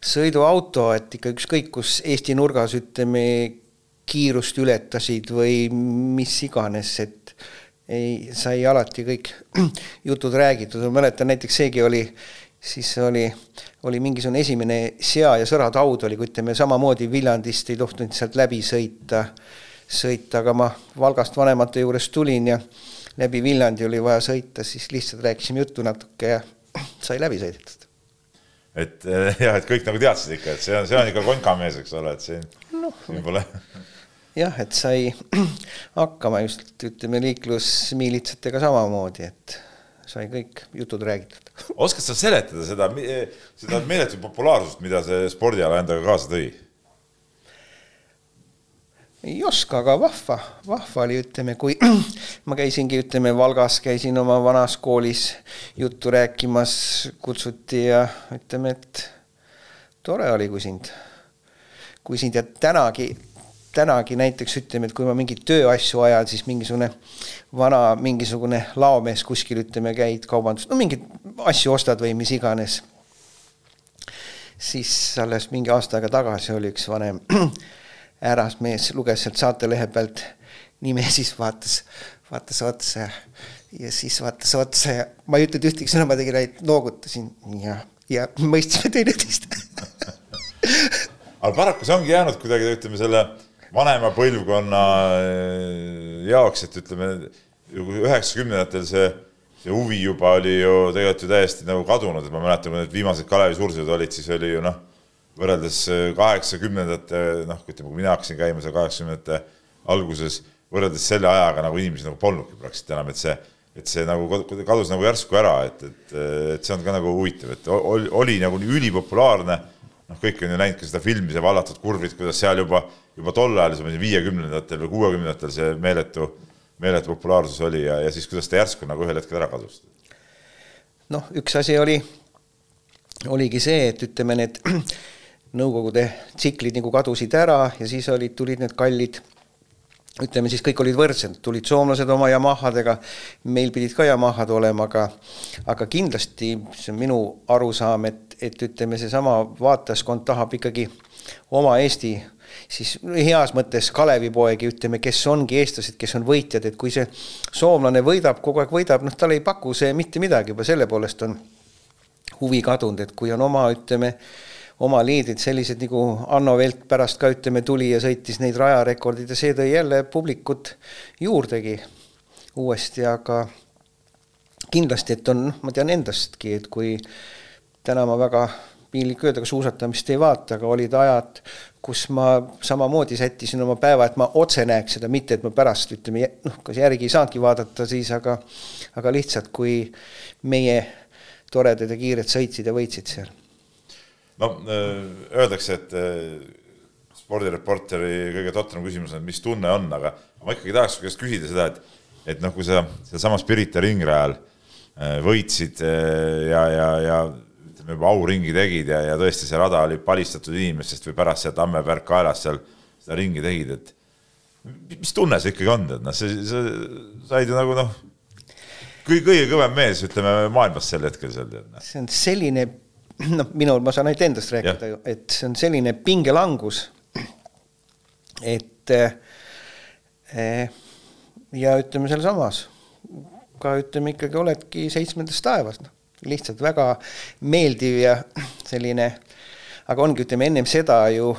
sõiduauto, et ikka ükskõik kus Eesti nurgas, ütleme, kiirust ületasid või mis iganes, et ei, sai alati kõik jutud räägitud, ma mäletan näiteks seegi oli, siis oli, oli mingisugune esimene sea- ja sõrataud oli, kui ütleme samamoodi Viljandist ei tohtinud sealt läbi sõita, sõita, aga ma Valgast vanemate juures tulin ja läbi Viljandi oli vaja sõita, siis lihtsalt rääkisime juttu natuke ja sai läbi sõidetud. et jah, et kõik nagu teadsid ikka, et see on, see on ikka konkamees, eks ole, et siin no,, siin pole jah, et sai hakkama just ütleme liiklusmiilitsatega samamoodi, et sai kõik jutud räägitud. oskad sa seletada seda, seda meeletut populaarsust, mida see spordiala endaga kaasa tõi? ei oska, aga vahva, vahva oli, ütleme, kui ma käisingi, ütleme, Valgas käisin oma vanas koolis juttu rääkimas, kutsuti ja ütleme, et tore oli, kui sind, kui sind ja tänagi tänagi näiteks ütleme, et kui ma mingeid tööasju ajan, siis mingisugune vana mingisugune laomees kuskil ütleme, käid kaubandus, no mingeid asju ostad või mis iganes. siis alles mingi aasta aega tagasi oli üks vanem härrasmees, luges sealt saatelehe pealt nime, siis vaatas, vaatas otsa ja siis vaatas otsa ja ma ei ütelnud ühtegi sõna, ma tegin ainult noogutasin ja, ja mõistsime teineteist aga paraku see ongi jäänud kuidagi, ütleme selle vanema põlvkonna eh, jaoks, et ütleme, üheksakümnendatel see, see huvi juba oli ju tegelikult ju täiesti nagu kadunud, et ma mäletan, kui need viimased Kalevi suursõidud olid, siis oli ju noh, võrreldes eh, kaheksakümnendate, noh, ütleme, kui mina hakkasin käima seal kaheksakümnendate alguses, võrreldes selle ajaga nagu inimesi nagu polnudki praktiliselt enam, et see, et see nagu kadus nagu järsku ära, et, et, et see on ka nagu huvitav, et oli, oli nagu nii ülipopulaarne noh, kõik on ju näinud ka seda filmi, see Vallatud kurvid, kuidas seal juba, juba tol ajal, viiekümnendatel või kuuekümnendatel see meeletu, meeletu populaarsus oli ja, ja siis kuidas ta järsku nagu ühel hetkel ära kadus. noh, üks asi oli, oligi see, et ütleme, need Nõukogude tsiklid nagu kadusid ära ja siis olid, tulid need kallid ütleme siis kõik olid võrdsed, tulid soomlased oma Yamahadega, meil pidid ka Yamahad olema, aga aga kindlasti see on minu arusaam, et et ütleme, seesama vaatajaskond tahab ikkagi oma Eesti siis heas mõttes Kalevipoegi, ütleme, kes ongi eestlased, kes on võitjad, et kui see soomlane võidab, kogu aeg võidab, noh, talle ei paku see mitte midagi, juba selle poolest on huvi kadunud, et kui on oma, ütleme, oma liidrid sellised nagu Anno Velt pärast ka ütleme tuli ja sõitis neid rajarekordid ja see tõi jälle publikut juurdegi uuesti, aga kindlasti, et on, ma tean endastki, et kui täna ma väga piinlik öelda, ka suusatamist ei vaata, aga olid ajad, kus ma samamoodi sättisin oma päeva, et ma otse näeks seda, mitte et ma pärast ütleme, noh, kas järgi ei saanudki vaadata siis, aga aga lihtsalt, kui meie toredad ja kiired sõitsid ja võitsid seal. no öeldakse, et äh, spordireporteri kõige totram küsimus on, mis tunne on, aga ma ikkagi tahaks su käest küsida seda, et et noh, kui sa sedasama Spirita ringrajal äh, võitsid äh, ja, ja, ja auringi tegid ja, ja tõesti see rada oli palistatud inimestest või pärast sealt Tammepärk kaelas seal seda ringi tegid, et mis tunne see ikkagi on, et noh, see, sa said ju nagu noh, kõige, kõige kõvem mees, ütleme, maailmas sel hetkel seal. Noh. see on selline, noh, minul, ma saan ainult endast rääkida ju, et see on selline pingelangus, et eh, ja ütleme sealsamas, ka ütleme ikkagi oledki seitsmendas taevas, noh lihtsalt väga meeldiv ja selline, aga ongi, ütleme ennem seda ju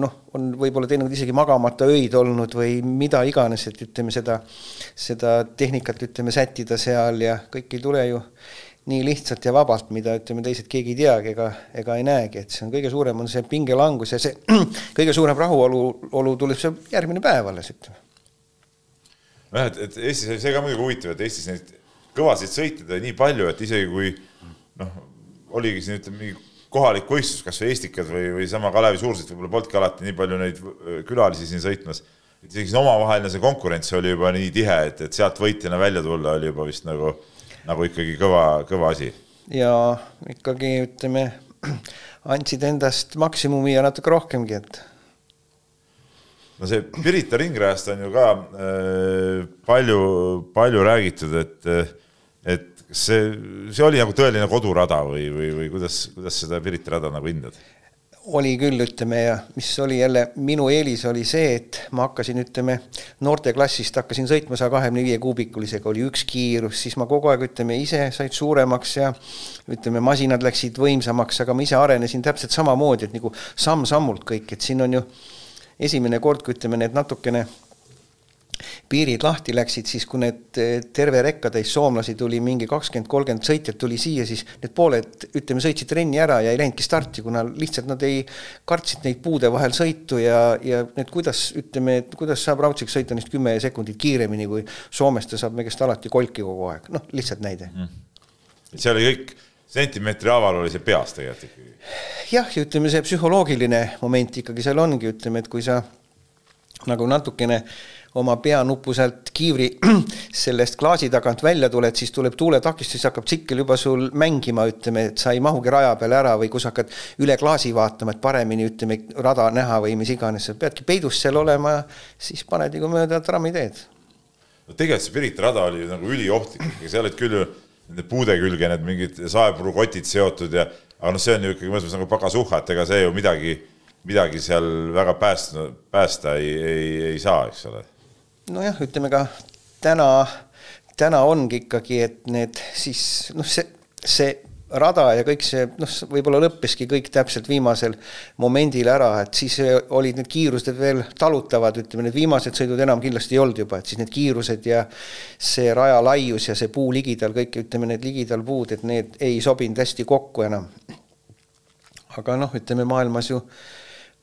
noh, on võib-olla teinud isegi magamata öid olnud või mida iganes, et ütleme seda, seda tehnikat ütleme sättida seal ja kõik ei tule ju nii lihtsalt ja vabalt, mida ütleme teised keegi ei teagi ega, ega ei näegi, et see on kõige suurem, on see pingelangus ja see kõige suurem rahuolu, olu tuleb see järgmine päev alles, ütleme. nojah, et, et Eestis oli see ka muidugi huvitav, et Eestis neid kõvasid sõitjaid oli nii palju, et isegi kui noh, oligi siin ütleme mingi kohalik võistlus, kas või Estikad või, või sama Kalevi Suursõit, võib-olla polnudki alati nii palju neid külalisi siin sõitmas. et isegi see omavaheline see konkurents oli juba nii tihe, et, et sealt võitjana välja tulla oli juba vist nagu, nagu ikkagi kõva, kõva asi. ja ikkagi ütleme, andsid endast maksimumi ja natuke rohkemgi, et no see Pirita ringrajast on ju ka äh, palju, palju räägitud, et äh, et see, see oli nagu tõeline kodurada või, või, või kuidas, kuidas seda Pirita rada nagu hindad? oli küll, ütleme ja mis oli jälle minu eelis oli see, et ma hakkasin, ütleme noorteklassist hakkasin sõitma saja kahekümne viie kuubikulisega, oli üks kiirus, siis ma kogu aeg ütleme ise said suuremaks ja ütleme, masinad läksid võimsamaks, aga ma ise arenesin täpselt samamoodi, et nagu samm-sammult kõik, et siin on ju esimene kord, kui ütleme, need natukene piirid lahti läksid, siis kui need eh, terve rekkatäis soomlasi tuli, mingi kakskümmend, kolmkümmend sõitjat tuli siia, siis need pooled, ütleme, sõitsid trenni ära ja ei läinudki starti, kuna lihtsalt nad ei, kartsid neid puude vahel sõitu ja, ja need, kuidas, ütleme, et kuidas saab raudseks sõita neist kümme sekundit kiiremini, kui Soomes ta saab megast alati kolki kogu aeg, noh, lihtsalt näide. Mm.. see oli kõik sentimeetri haaval oli see peas tegelikult ikkagi. jah, ja ütleme, see psühholoogiline moment ikkagi seal ongi, ütleme, et kui sa nagu natukene oma peanuppu sealt kiivri sellest klaasi tagant välja tuled, siis tuleb tuuletakistus, hakkab tsikkel juba sul mängima, ütleme, et sa ei mahugi raja peale ära või kui sa hakkad üle klaasi vaatama, et paremini ütleme, rada näha või mis iganes, sa peadki peidus seal olema, siis paned nagu mööda trammiteed. no tegelikult see Pirita rada oli nagu üliohtlik, seal olid küll ju nende puude külge need mingid saepurukotid seotud ja aga noh, see on ju ikkagi mõnes mõttes nagu pagasuhha, et ega see ju midagi, midagi seal väga päästa, päästa ei, ei, ei saa, eks ole nojah, ütleme ka täna, täna ongi ikkagi, et need siis noh, see, see rada ja kõik see noh, võib-olla lõppeski kõik täpselt viimasel momendil ära, et siis olid need kiirused veel talutavad, ütleme, need viimased sõidud enam kindlasti ei olnud juba, et siis need kiirused ja see raja laius ja see puu ligidal, kõik ütleme, need ligidal puud, et need ei sobinud hästi kokku enam. aga noh, ütleme maailmas ju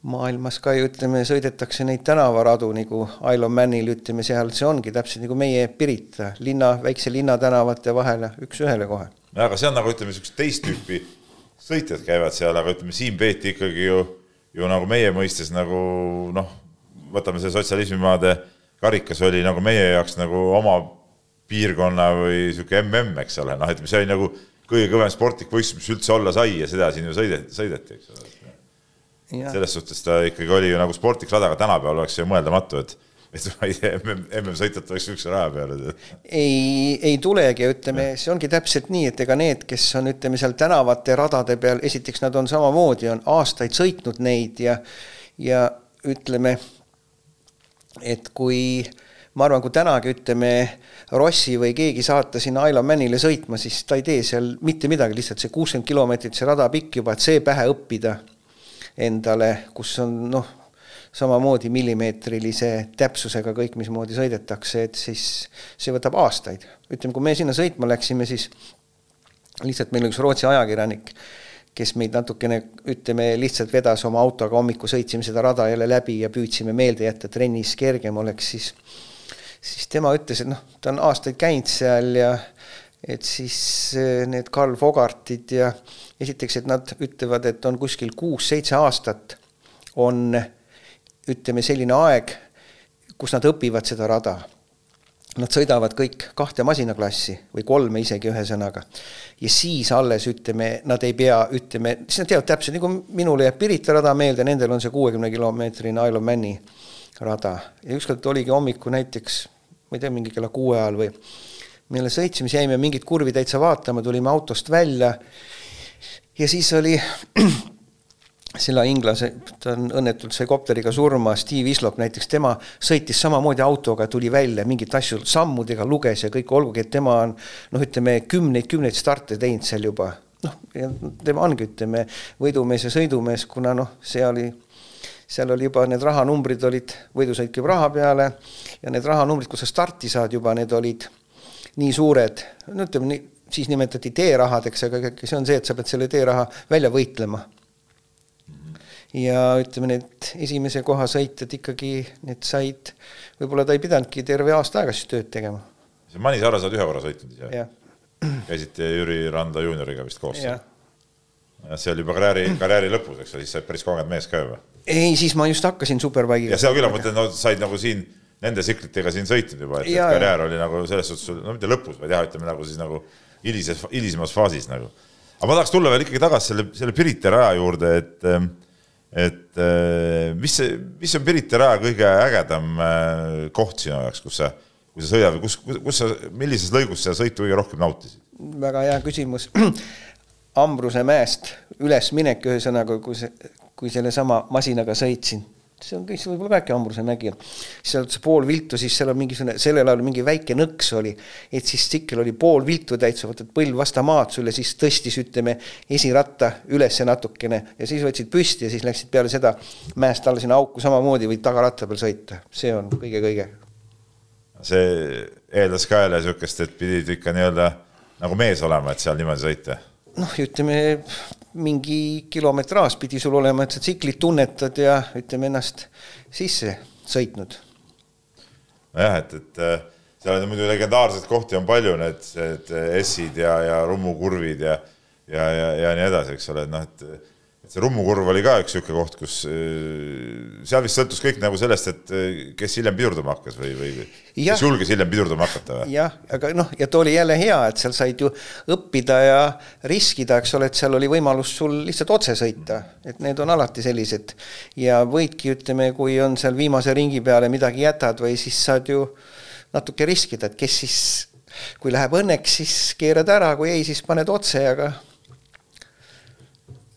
maailmas ka ju ütleme, sõidetakse neid tänavaradu nagu Ironmanil ütleme seal, see ongi täpselt nagu meie Pirita linna, väikse linna tänavate vahele üks-ühele kohe. jah, aga see on nagu ütleme, niisugust teist tüüpi sõitjad käivad seal, aga ütleme, siin peeti ikkagi ju, ju nagu meie mõistes nagu noh, võtame see sotsialismimaade karikas oli nagu meie jaoks nagu oma piirkonna või niisugune mm, eks ole, noh, ütleme, see oli nagu kõige kõvem sportlik võistlus, mis üldse olla sai ja seda siin ju sõideti, sõideti, eks ole selles suhtes ta ikkagi oli ju nagu sportlik rada, aga tänapäeval oleks ju mõeldamatu, et et ma ei tea, MM-sõitjat oleks üldse raja peal. ei, ei tulegi, ütleme, see ongi täpselt nii, et ega need, kes on, ütleme seal tänavate radade peal, esiteks nad on samamoodi, on aastaid sõitnud neid ja, ja ütleme, et kui ma arvan, kui tänagi ütleme, Rossi või keegi saata sinna Ironmanile sõitma, siis ta ei tee seal mitte midagi, lihtsalt see kuuskümmend kilomeetrit, see rada pikk juba, et see pähe õppida endale, kus on noh, samamoodi millimeetrilise täpsusega kõik, mismoodi sõidetakse, et siis see võtab aastaid. ütleme, kui me sinna sõitma läksime, siis lihtsalt meil üks Rootsi ajakirjanik, kes meid natukene, ütleme, lihtsalt vedas oma autoga hommikul, sõitsime seda rada jälle läbi ja püüdsime meelde jätta, trennis kergem oleks, siis siis tema ütles, et noh, ta on aastaid käinud seal ja et siis eh, need Karl Fogartid ja esiteks, et nad ütlevad, et on kuskil kuus-seitse aastat on ütleme, selline aeg, kus nad õpivad seda rada. Nad sõidavad kõik kahte masinaklassi või kolme isegi ühesõnaga. ja siis alles ütleme, nad ei pea, ütleme, siis nad teavad täpselt, nagu minule jääb Pirita rada meelde, nendel on see kuuekümne kilomeetrine Ironmani rada ja ükskord oligi hommikul näiteks, ma ei tea, mingi kella kuue ajal või me jälle sõitsime, siis jäime mingit kurvi täitsa vaatama, tulime autost välja ja siis oli selle inglase, ta on õnnetult sai kopteriga surma, Steve Islop näiteks, tema sõitis samamoodi autoga, tuli välja, mingeid asju sammudega luges ja kõik, olgugi et tema on noh, ütleme kümneid-kümneid starte teinud seal juba. noh, tema ongi, ütleme, võidumees ja sõidumees, kuna noh, see oli, seal oli juba need rahanumbrid olid, võidusõit käib raha peale ja need rahanumbrid, kus sa starti saad juba, need olid nii suured, no ütleme nii, siis nimetati teerahadeks, aga see on see, et sa pead selle teeraha välja võitlema. ja ütleme, need esimese koha sõitjad ikkagi, need said, võib-olla ta ei pidanudki terve aasta aega siis tööd tegema. see Manisaare sa oled ühe korra sõitnud ise? käisite Jüri Randa juunioriga vist koos? see oli juba karjääri, karjääri lõpus, eks ole, siis sa oled päris kogenud mees ka juba? ei, siis ma just hakkasin Superbike'iga. ja seda küll, ma mõtlen, no said nagu siin nende tsiklitega siin sõitnud juba, et, et karjäär oli nagu selles suhtes, no mitte lõpus, vaid jah, ütleme nagu siis nagu hilises, hilisemas faasis nagu. aga ma tahaks tulla veel ikkagi tagasi selle, selle Pirita raja juurde, et et mis see, mis on Pirita raja kõige ägedam äh, koht sinu jaoks, kus sa, kui sa sõidad või kus, kus sa, millises lõigus sa sõitu kõige rohkem nautisid? väga hea küsimus. Ambruse mäest ülesminek, ühesõnaga, kui see, kui sellesama masinaga sõitsin see on kõik võib-olla väike Ambruse mägi on. seal see pool viltu, siis seal on mingisugune, sellel ajal mingi väike nõks oli, et siis tsikkel oli pool viltu täitsa, võtad põlv vastu maad sulle, siis tõstis, ütleme, esiratta ülesse natukene ja siis võtsid püsti ja siis läksid peale seda mäest alla sinna auku samamoodi võid tagaratta peal sõita, see on kõige-kõige. see eeldas ka jälle niisugust, et pidid ikka nii-öelda nagu mees olema, et seal niimoodi sõita? noh, ütleme mingi kilometraaž pidi sul olema, et sa tsiklit tunnetad ja ütleme ennast sisse sõitnud. nojah, et, et äh, seal on muidu legendaarseid kohti on palju, need, need S-id ja, ja rummukurvid ja, ja, ja, ja nii edasi, eks ole, et noh, et see Rummukurv oli ka üks niisugune koht, kus äh, seal vist sõltus kõik nagu sellest, et äh, kes hiljem pidurdama hakkas või, või kes julges hiljem pidurdama hakata või? jah, aga noh, ja too oli jälle hea, et seal said ju õppida ja riskida, eks ole, et seal oli võimalus sul lihtsalt otse sõita, et need on alati sellised. Ja võidki, ütleme, kui on seal viimase ringi peale midagi jätad või siis saad ju natuke riskida, et kes siis, kui läheb õnneks, siis keerad ära, kui ei, siis paned otse, aga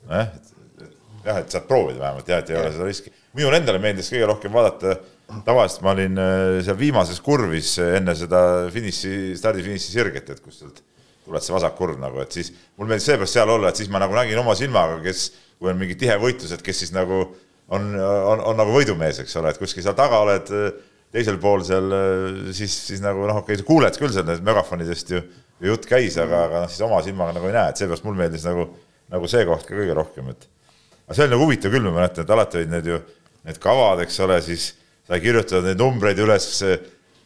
nojah, jah, et saad proovida vähemalt jah, et ei ja. ole seda riski. minule endale meeldis kõige rohkem vaadata, tavaliselt ma olin äh, seal viimases kurvis enne seda finiši, stardifiniši sirget, et kus sealt tuleb see vasak kurv nagu, et siis mul meeldis seepärast seal olla, et siis ma nagu nägin oma silmaga, kes, kui on mingi tihe võitlus, et kes siis nagu on, on, on nagu võidumees, eks ole, et kuskil seal taga oled teisel pool seal, siis, siis nagu noh, okei okay,, kuuled küll seal nendest megafonidest ju, ju jutt käis, aga, aga noh, siis oma silmaga nagu ei näe, et seepärast mulle meeldis nagu, nagu see koht ka kõige rohkem, et aga see oli nagu huvitav küll, ma mäletan, et alati olid need ju, need kavad, eks ole, siis sai kirjutada neid numbreid üles,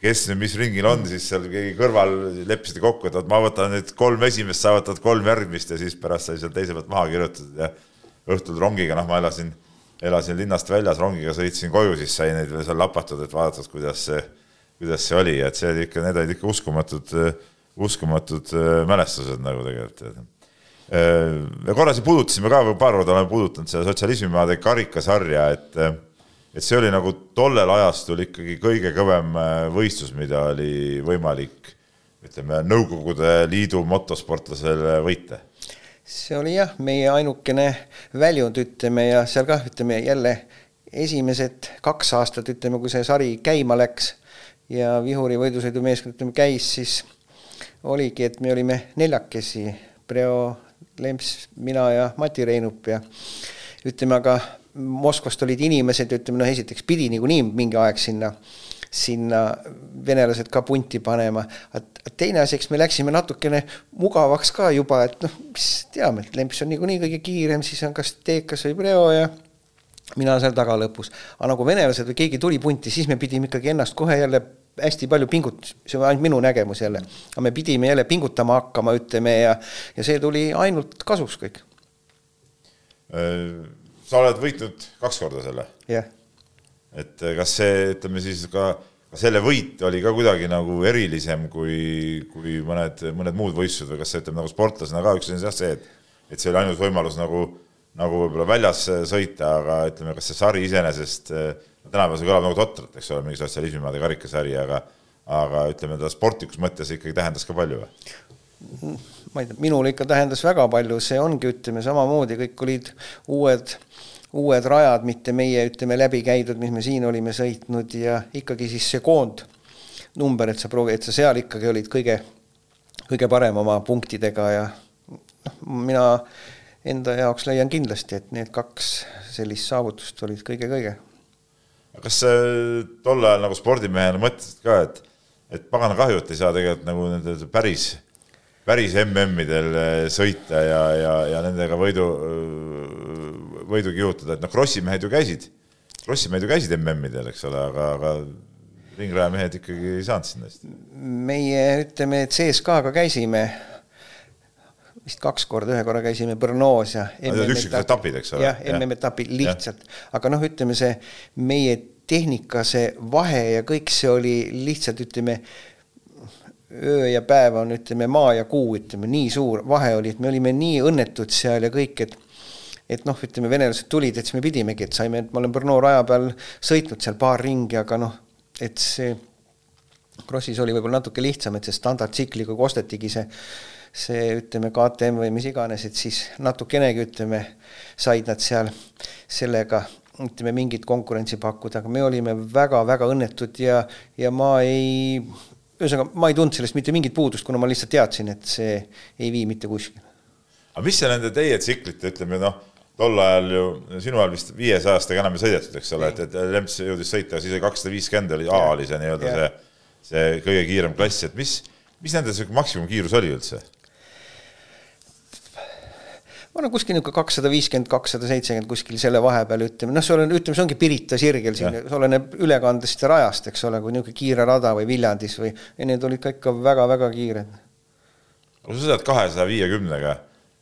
kes nüüd mis ringil on, siis seal keegi kõrval leppisite kokku, et vot ma võtan nüüd kolm esimest, sa võtad kolm järgmist ja siis pärast sai seal teise pealt maha kirjutatud ja õhtul rongiga, noh, ma elasin, elasin linnast väljas, rongiga sõitsin koju, siis sai neid veel seal lapatud, et vaadata, kuidas see, kuidas see oli, et see oli ikka, need olid ikka uskumatud, uskumatud äh, mälestused nagu tegelikult me korra siin puudutasime ka, paar korda oleme puudutanud seda sotsialismimaade karikasarja, et et see oli nagu tollel ajastul ikkagi kõige kõvem äh, võistlus, mida oli võimalik ütleme, Nõukogude Liidu motosportlasel võita. see oli jah, meie ainukene väljund, ütleme, ja seal kah, ütleme jälle esimesed kaks aastat, ütleme, kui see sari käima läks ja Vihuri võidusõidumeeskond, ütleme, käis, siis oligi, et me olime neljakesi, Preo Lemps, mina ja Mati Reinup ja ütleme, aga Moskvast olid inimesed, ütleme noh, esiteks pidi niikuinii mingi aeg sinna, sinna venelased ka punti panema. teine asi, eks me läksime natukene mugavaks ka juba, et noh, mis teame, et Lemps on niikuinii kõige kiirem, siis on kas Teekas või Preo ja mina seal taga lõpus. aga nagu venelased või keegi tuli punti, siis me pidime ikkagi ennast kohe jälle hästi palju pingut-, see on ainult minu nägemus jälle, aga me pidime jälle pingutama hakkama, ütleme ja, ja see tuli ainult kasuks kõik. Äh, sa oled võitnud kaks korda selle? jah yeah.. et äh, kas see, ütleme siis ka, selle võit oli ka kuidagi nagu erilisem kui, kui mõned, mõned muud võistlused või kas sa ütleme nagu sportlasena ka üks asi on jah see, et, et see oli ainus võimalus nagu, nagu võib-olla väljas sõita, aga ütleme, kas see sari iseenesest äh, tänapäeval see kõlab nagu totralt, eks ole, mingi sotsialismimaade karikasari, aga aga ütleme, ta sportlikus mõttes ikkagi tähendas ka palju või? ma ei tea, minule ikka tähendas väga palju, see ongi, ütleme samamoodi, kõik olid uued, uued rajad, mitte meie, ütleme, läbi käidud, mis me siin olime sõitnud ja ikkagi siis see koondnumber, et sa proovi, et sa seal ikkagi olid kõige, kõige parem oma punktidega ja noh, mina enda jaoks leian kindlasti, et need kaks sellist saavutust olid kõige-kõige kas tol ajal nagu spordimehena mõtlesid ka, et, et pagana kahju, et ei saa tegelikult nagu nende päris, päris MM-idel eh, sõita ja, ja, ja nendega võidu, võidu kihutada, et noh, krossimehed ju käisid, krossimehed ju käisid MM-idel, eks ole, aga, aga ringrajamehed ikkagi ei saanud sinna hästi. meie ütleme, et CSKA-ga käisime vist kaks korda, ühe korra käisime Brnoos ja. üksikud etapid, eks ole. jah, MM-etapid lihtsalt, aga noh, ütleme see meie tehnika, see vahe ja kõik see oli lihtsalt ütleme öö ja päev on, ütleme maa ja kuu, ütleme nii suur vahe oli, et me olime nii õnnetud seal ja kõik, et et noh, ütleme venelased tulid, et siis me pidimegi, et saime, et ma olen Brno raja peal sõitnud seal paar ringi, aga noh, et see Krossis oli võib-olla natuke lihtsam, et see standardtsikliga kostetigi see see ütleme KTM või mis iganes, et siis natukenegi ütleme, said nad seal sellega ütleme mingit konkurentsi pakkuda, aga me olime väga-väga õnnetud ja, ja ma ei, ühesõnaga ma ei tundnud sellest mitte mingit puudust, kuna ma lihtsalt teadsin, et see ei vii mitte kuskile. aga mis see nende teie tsiklite, ütleme noh, tol ajal ju, sinu ajal vist viiesajastega enam ei sõidetud, eks ole, et, et Lemps jõudis sõita siis kakssada viiskümmend oli, A oli see nii-öelda see, see kõige kiirem klass, et mis, mis nende sihuke maksimumkiirus oli üldse? Olen kuskil niisugune kakssada viiskümmend, kakssada seitsekümmend kuskil selle vahepeal ütleme, noh, see on, ütleme, see ongi Pirita sirgel siin, see oleneb ülekandest ja rajast, eks ole, kui niisugune kiire rada või Viljandis või, ja need olid ka ikka väga-väga kiired. aga sa sõidad kahesaja viiekümnega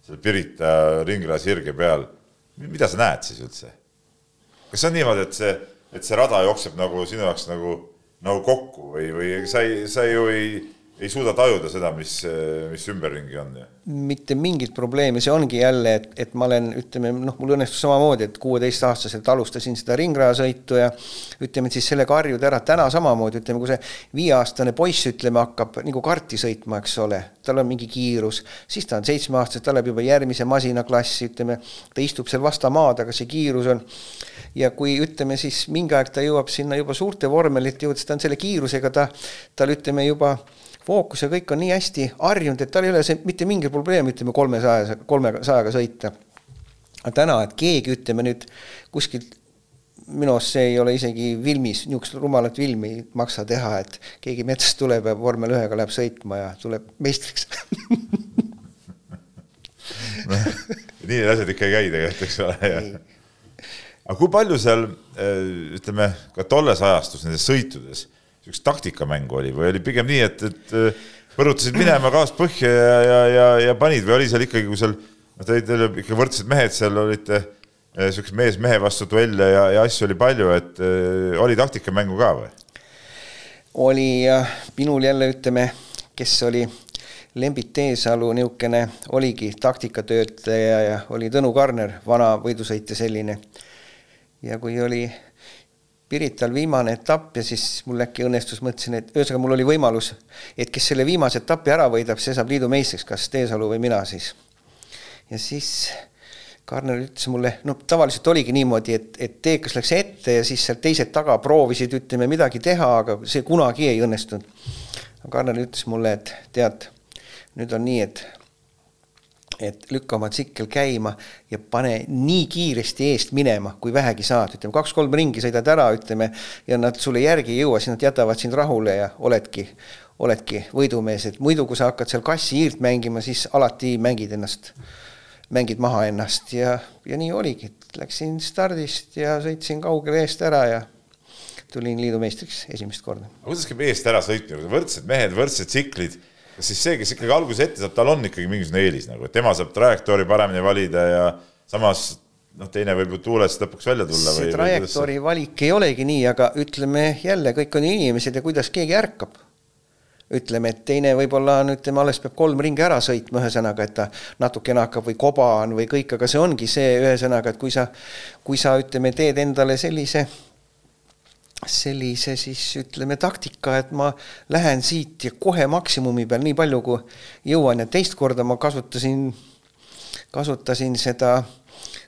seal Pirita ringraja sirge peal, mida sa näed siis üldse? kas see on niimoodi, et see, et see rada jookseb nagu sinu jaoks nagu, nagu kokku või, või sa ei, sa ju ei ei suuda tajuda seda, mis, mis ümberringi on. mitte mingit probleemi, see ongi jälle, et, et ma olen, ütleme noh, mul õnnestus samamoodi, et kuueteistaastaselt alustasin seda ringrajasõitu ja ütleme, siis sellega harjuda ära, täna samamoodi, ütleme, kui see viieaastane poiss, ütleme, hakkab nagu karti sõitma, eks ole, tal on mingi kiirus, siis ta on seitsmeaastane, ta läheb juba järgmise masinaklassi, ütleme, ta istub seal vasta maad, aga see kiirus on ja kui ütleme siis mingi aeg ta jõuab sinna juba suurte vormelite juurde, siis ta on selle kiirusega, ta, tal ütleme juba fookus ja kõik on nii hästi harjunud, et tal ei ole see mitte mingi probleem, ütleme kolmesaja, kolmesajaga sõita. aga täna, et keegi, ütleme nüüd kuskilt minu arust see ei ole isegi filmis, niisugust rumalat filmi ei maksa teha, et keegi metsast tuleb ja vormel ühega läheb sõitma ja tuleb meistriks nii need asjad ikka ei käi tegelikult, eks ole. aga kui palju seal ütleme ka tolles ajastus nendes sõitudes niisugust taktikamängu oli või oli pigem nii, et, et äh, põrutasid minema gaas põhja ja, ja, ja, ja panid või oli seal ikkagi, kui seal noh, te olite ikka võrdsed mehed, seal olite äh, mees mehe vastu duelle ja, ja asju oli palju, et äh, oli taktikamängu ka või? oli minul jälle ütleme, kes oli Lembit Teesalu niisugune oligi taktikatöötaja ja oli Tõnu Karner, vana võidusõitja selline. ja kui oli Pirital viimane etapp ja siis mul äkki õnnestus, mõtlesin, et ühesõnaga mul oli võimalus, et kes selle viimase etapi ära võidab, see saab liidu meistriks, kas Teesalu või mina siis. ja siis Karner ütles mulle, no tavaliselt oligi niimoodi, et, et Teekas läks ette ja siis sealt teised taga proovisid, ütleme midagi teha, aga see kunagi ei õnnestunud. Karner ütles mulle, et tead, nüüd on nii, et et lükka oma tsikkel käima ja pane nii kiiresti eest minema, kui vähegi saad, ütleme kaks-kolm ringi sõidad ära, ütleme, ja nad sulle järgi ei jõua, siis nad jätavad sind rahule ja oledki, oledki võidumees, et muidu, kui sa hakkad seal kassi hiirt mängima, siis alati mängid ennast, mängid maha ennast ja, ja nii oligi, läksin stardist ja sõitsin kaugele eest ära ja tulin liidu meistriks esimest korda. kuidas käib eest ära sõitmine, võrdsed mehed, võrdsed tsiklid siis see, kes ikkagi alguses ette saab, tal on ikkagi mingisugune eelis nagu, et tema saab trajektoori paremini valida ja samas noh, teine võib ju tuulest lõpuks välja tulla. see trajektoori valik ei olegi nii, aga ütleme jälle, kõik on inimesed ja kuidas keegi ärkab. ütleme, et teine võib-olla on, ütleme, alles peab kolm ringi ära sõitma, ühesõnaga, et ta natukene hakkab või koba on või kõik, aga see ongi see, ühesõnaga, et kui sa, kui sa ütleme, teed endale sellise sellise siis ütleme taktika, et ma lähen siit ja kohe maksimumi peal nii palju, kui jõuan. Ja teist korda ma kasutasin, kasutasin seda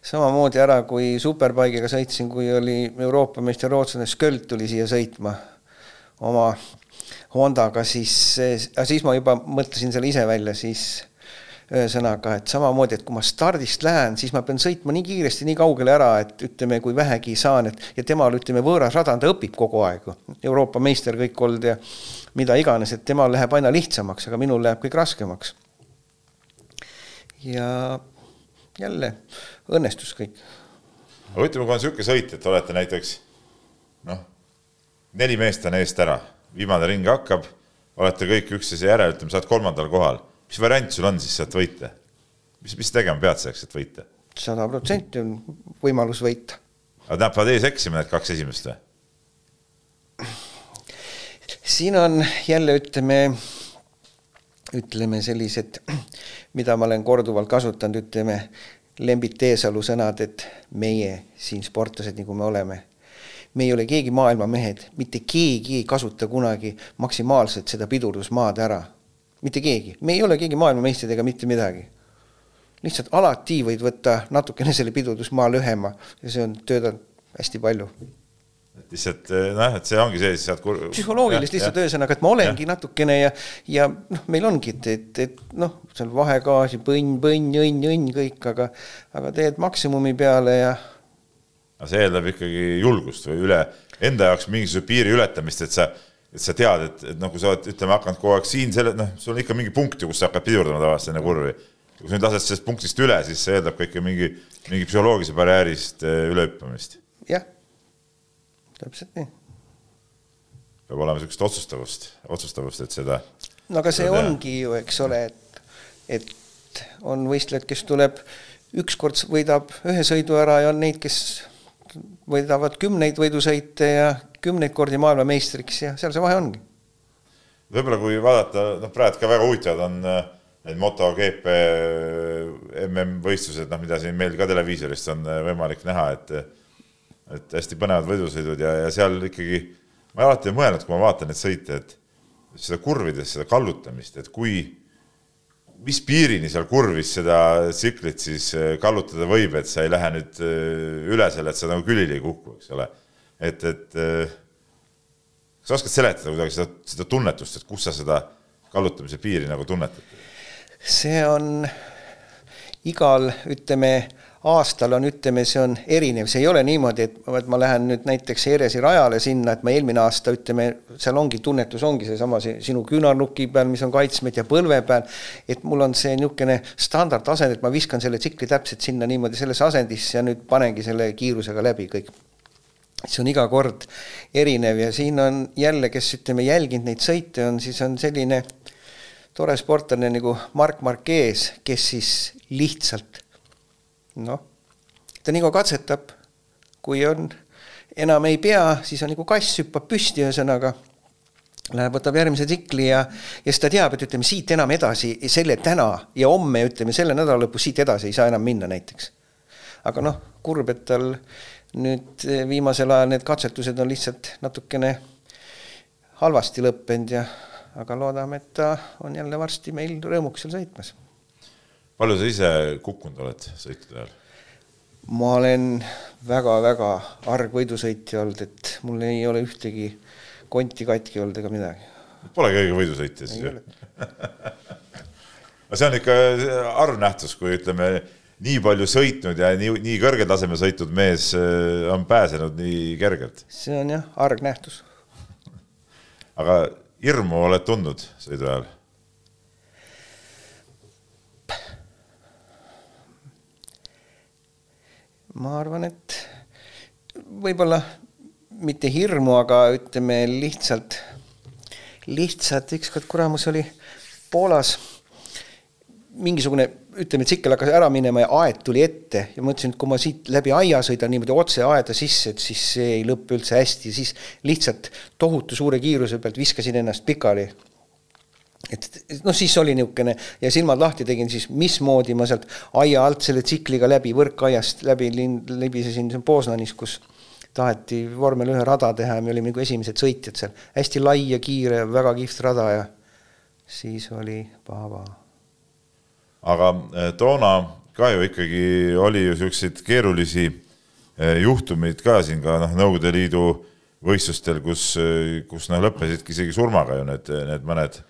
samamoodi ära, kui Superbike'iga sõitsin, kui oli Euroopa meister rootslane Sköld tuli siia sõitma oma Hondaga, siis, siis ma juba mõtlesin selle ise välja, siis ühesõnaga, et samamoodi, et kui ma stardist lähen, siis ma pean sõitma nii kiiresti, nii kaugele ära, et ütleme, kui vähegi saan, et ja temal ütleme, võõras rada, ta õpib kogu aeg, Euroopa meister kõik olnud ja mida iganes, et temal läheb aina lihtsamaks, aga minul läheb kõik raskemaks. ja jälle õnnestus kõik. aga ütleme, kui on niisugune sõit, et olete näiteks noh, neli meest on eest ära, viimane ring hakkab, olete kõik üksteise järel, ütleme, sa oled kolmandal kohal mis variant sul on siis sealt võita? mis, mis tegema pead selleks, et võita? sada protsenti on võimalus võita. aga nad peavad ees eksima, need kaks esimest või? siin on jälle ütleme, ütleme sellised, mida ma olen korduvalt kasutanud, ütleme Lembit Teesalu sõnad, et meie siin sportlased, nagu me oleme, me ei ole keegi maailmamehed, mitte keegi ei kasuta kunagi maksimaalselt seda pidurdusmaad ära mitte keegi, me ei ole keegi maailmameistrid ega mitte midagi. lihtsalt alati võid võtta natukene selle pidurdusmaa lühema ja see on töötanud hästi palju et lihtsalt eh, noh, et see ongi see, siis saad kur.... psühholoogilist lihtsalt ühesõnaga, et ma olengi ja. natukene ja, ja noh, meil ongi, et, et, et noh, seal vahegaasi põnn, põnn, õnn, õnn kõik, aga, aga teed maksimumi peale ja. aga see eeldab ikkagi julgust või üle enda jaoks mingisuguse piiri ületamist, et sa, et sa tead, et, et noh, kui sa oled, ütleme, hakanud kogu aeg siin selle, noh, sul on ikka mingi punkt ju, kus sa hakkad pidurdama tavaliselt enne kurvi. kui sa nüüd lased sellest punktist üle, siis see eeldab ka ikka mingi, mingi psühholoogilise barjäärist eh, ülehüppamist. jah täpselt nii. peab olema niisugust otsustavust, otsustavust, et seda. no aga see ongi ju, eks ole, et, et on võistlejad, kes tuleb, ükskord võidab ühe sõidu ära ja on neid, kes võidavad kümneid võidusõite ja kümneid kordi maailmameistriks ja seal see vahe ongi. võib-olla kui vaadata, noh, praegu ka väga huvitavad on äh, need MotoGP MM-võistlused, noh, mida siin meil ka televiisorist on äh, võimalik näha, et et hästi põnevad võidusõidud ja, ja seal ikkagi ma alati olen mõelnud, kui ma vaatan neid sõite, et seda kurvides, seda kallutamist, et kui, mis piirini seal kurvis seda tsiklit siis äh, kallutada võib, et sa ei lähe nüüd äh, üle selle, et sa nagu külili ei kuku, eks ole. et, et äh, kas sa oskad seletada kuidagi seda, seda tunnetust, et kus sa seda kallutamise piiri nagu tunnetad? see on igal, ütleme aastal on, ütleme, see on erinev, see ei ole niimoodi, et, et ma lähen nüüd näiteks Eresi rajale sinna, et ma eelmine aasta ütleme, seal ongi tunnetus ongi seesama see sinu küünarnuki peal, mis on kaitsmed ja põlve peal. et mul on see niisugune standardasend, et ma viskan selle tsikli täpselt sinna niimoodi sellesse asendisse ja nüüd panengi selle kiirusega läbi kõik see on iga kord erinev ja siin on jälle, kes ütleme, jälginud neid sõite, on siis on selline tore sportlane nagu Mark Marquez, kes siis lihtsalt noh, ta nagu katsetab, kui on, enam ei pea, siis on nagu kass hüppab püsti, ühesõnaga läheb, võtab järgmise tsikli ja, ja siis ta teab, et ütleme siit enam edasi, selle täna ja homme, ütleme selle nädala lõpus siit edasi ei saa enam minna näiteks. aga noh, kurb, et tal nüüd viimasel ajal need katsetused on lihtsalt natukene halvasti lõppenud ja aga loodame, et ta on jälle varsti meil rõõmuks seal sõitmas palju sa ise kukkunud oled sõitude ajal? ma olen väga-väga arg võidusõitja olnud, et mul ei ole ühtegi konti katki olnud ega midagi. Pole keegi võidusõitja siis ju? no see on ikka harv nähtus, kui ütleme, nii palju sõitnud ja nii, nii kõrgel tasemel sõitnud mees äh, on pääsenud nii kergelt. see on jah, arg nähtus. aga hirmu oled tundnud sõidu ajal? Ma arvan, et võib-olla mitte hirmu, aga ütleme lihtsalt, lihtsalt ükskord kuramus oli Poolas mingisugune, ütleme, tsikkel hakkas ära minema ja aed tuli ette ja mõtlesin, et kui ma siit läbi aia sõidan niimoodi otse aeda sisse, et siis see ei lõppe üldse hästi, siis lihtsalt tohutu suure kiiruse pealt viskasin ennast pikali et noh, siis oli niisugune ja silmad lahti tegin, siis mismoodi ma sealt aia alt selle tsikliga läbi, võrkaiast läbi libisesin Poznanis, kus taheti vormel ühe rada teha ja me olime nagu esimesed sõitjad seal, hästi lai ja kiire, väga kihvt rada ja siis oli paha-paha. aga eh, toona ka ju ikkagi oli ju niisuguseid keerulisi eh, juhtumeid ka siin ka noh, Nõukogude Liidu võistlustel, kus, eh, kus noh, lõppesidki isegi surmaga ju need, need mõned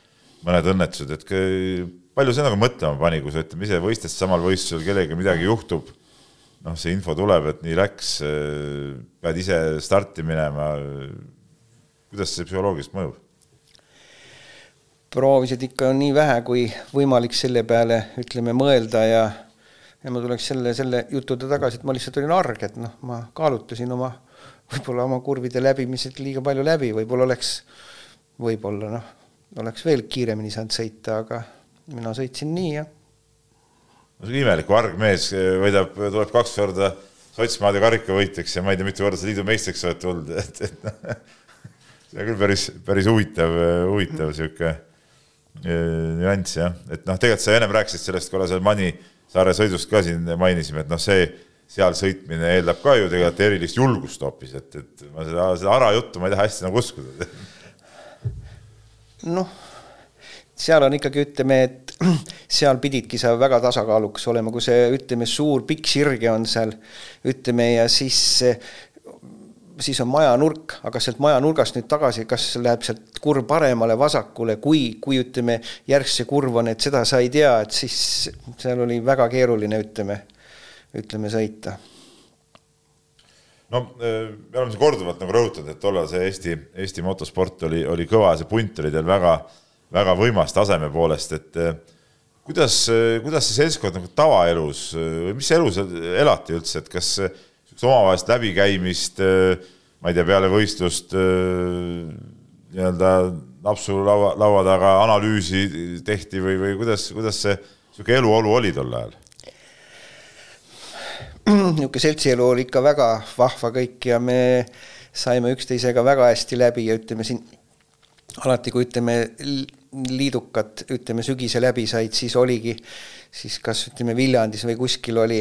mõned õnnetused, et palju see nagu mõtlema pani, kui sa ütleme ise võistled samal võistlusel, kellegagi midagi juhtub, noh, see info tuleb, et nii läks, pead ise starti minema, kuidas see psühholoogiliselt mõjub? proovisid ikka nii vähe kui võimalik selle peale, ütleme, mõelda ja ja ma tuleks selle, selle jutude tagasi, et ma lihtsalt olin arg, et noh, ma kaalutlesin oma, võib-olla oma kurvide läbimised liiga palju läbi, võib-olla oleks, võib-olla noh, oleks veel kiiremini saanud sõita, aga mina sõitsin nii ja. no see on imelik, kui argmees võidab, tuleb kaks korda sotsmaade karikavõitjaks ja ma ei tea, mitu korda sa liidu meistriks oled tulnud, et, et noh, see on küll päris, päris huvitav, huvitav sihuke e, nüanss jah, et noh, tegelikult sa ennem rääkisid sellest korra seal Manisaare sõidust ka siin mainisime, et noh, see seal sõitmine eeldab ka ju tegelikult erilist julgust hoopis, et, et ma seda, seda ara juttu ma ei taha hästi nagu uskuda noh, seal on ikkagi, ütleme, et seal pididki sa väga tasakaalukas olema, kui see, ütleme, suur pikk sirge on seal, ütleme, ja siis siis on maja nurk, aga sealt maja nurgast nüüd tagasi, kas läheb sealt kurv paremale, vasakule, kui, kui ütleme, järg see kurv on, et seda sa ei tea, et siis seal oli väga keeruline, ütleme, ütleme sõita no äh, me oleme siin korduvalt nagu rõhutanud, et tollal see Eesti, Eesti motosport oli, oli kõva, see punt oli teil väga, väga võimas taseme poolest, et äh, kuidas, äh, kuidas see seltskond nagu tavaelus või mis elus elati üldse, et kas omavahelist läbikäimist, ma ei tea, peale võistlust nii-öelda napsu laua, laua taga analüüsi tehti või, või kuidas, kuidas see niisugune eluolu oli tol ajal? Niisugune seltsielu oli ikka väga vahva kõik ja me saime üksteisega väga hästi läbi ja ütleme siin alati, kui ütleme liidukad, ütleme sügise läbi said, siis oligi siis kas ütleme Viljandis või kuskil oli,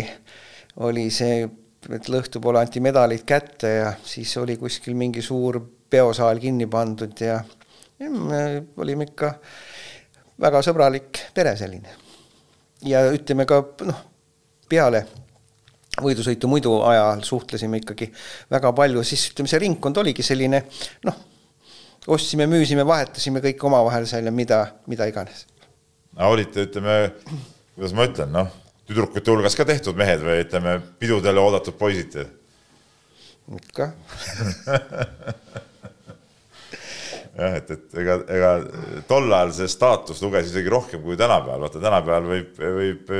oli see, et lõhtu poole anti medalid kätte ja siis oli kuskil mingi suur peosaal kinni pandud ja, ja me olime ikka väga sõbralik pere selline. ja ütleme ka noh, peale võidusõitu muidu ajal suhtlesime ikkagi väga palju, siis ütleme, see ringkond oligi selline noh, ostsime, müüsime, vahetasime kõik omavahel seal ja mida, mida iganes. olite, ütleme, kuidas ma ütlen, noh, tüdrukute hulgas ka tehtud mehed või ütleme, pidudele oodatud poisid? ikka jah, et, et ega, ega tol ajal see staatus luges isegi rohkem kui tänapäeval, vaata tänapäeval võib, võib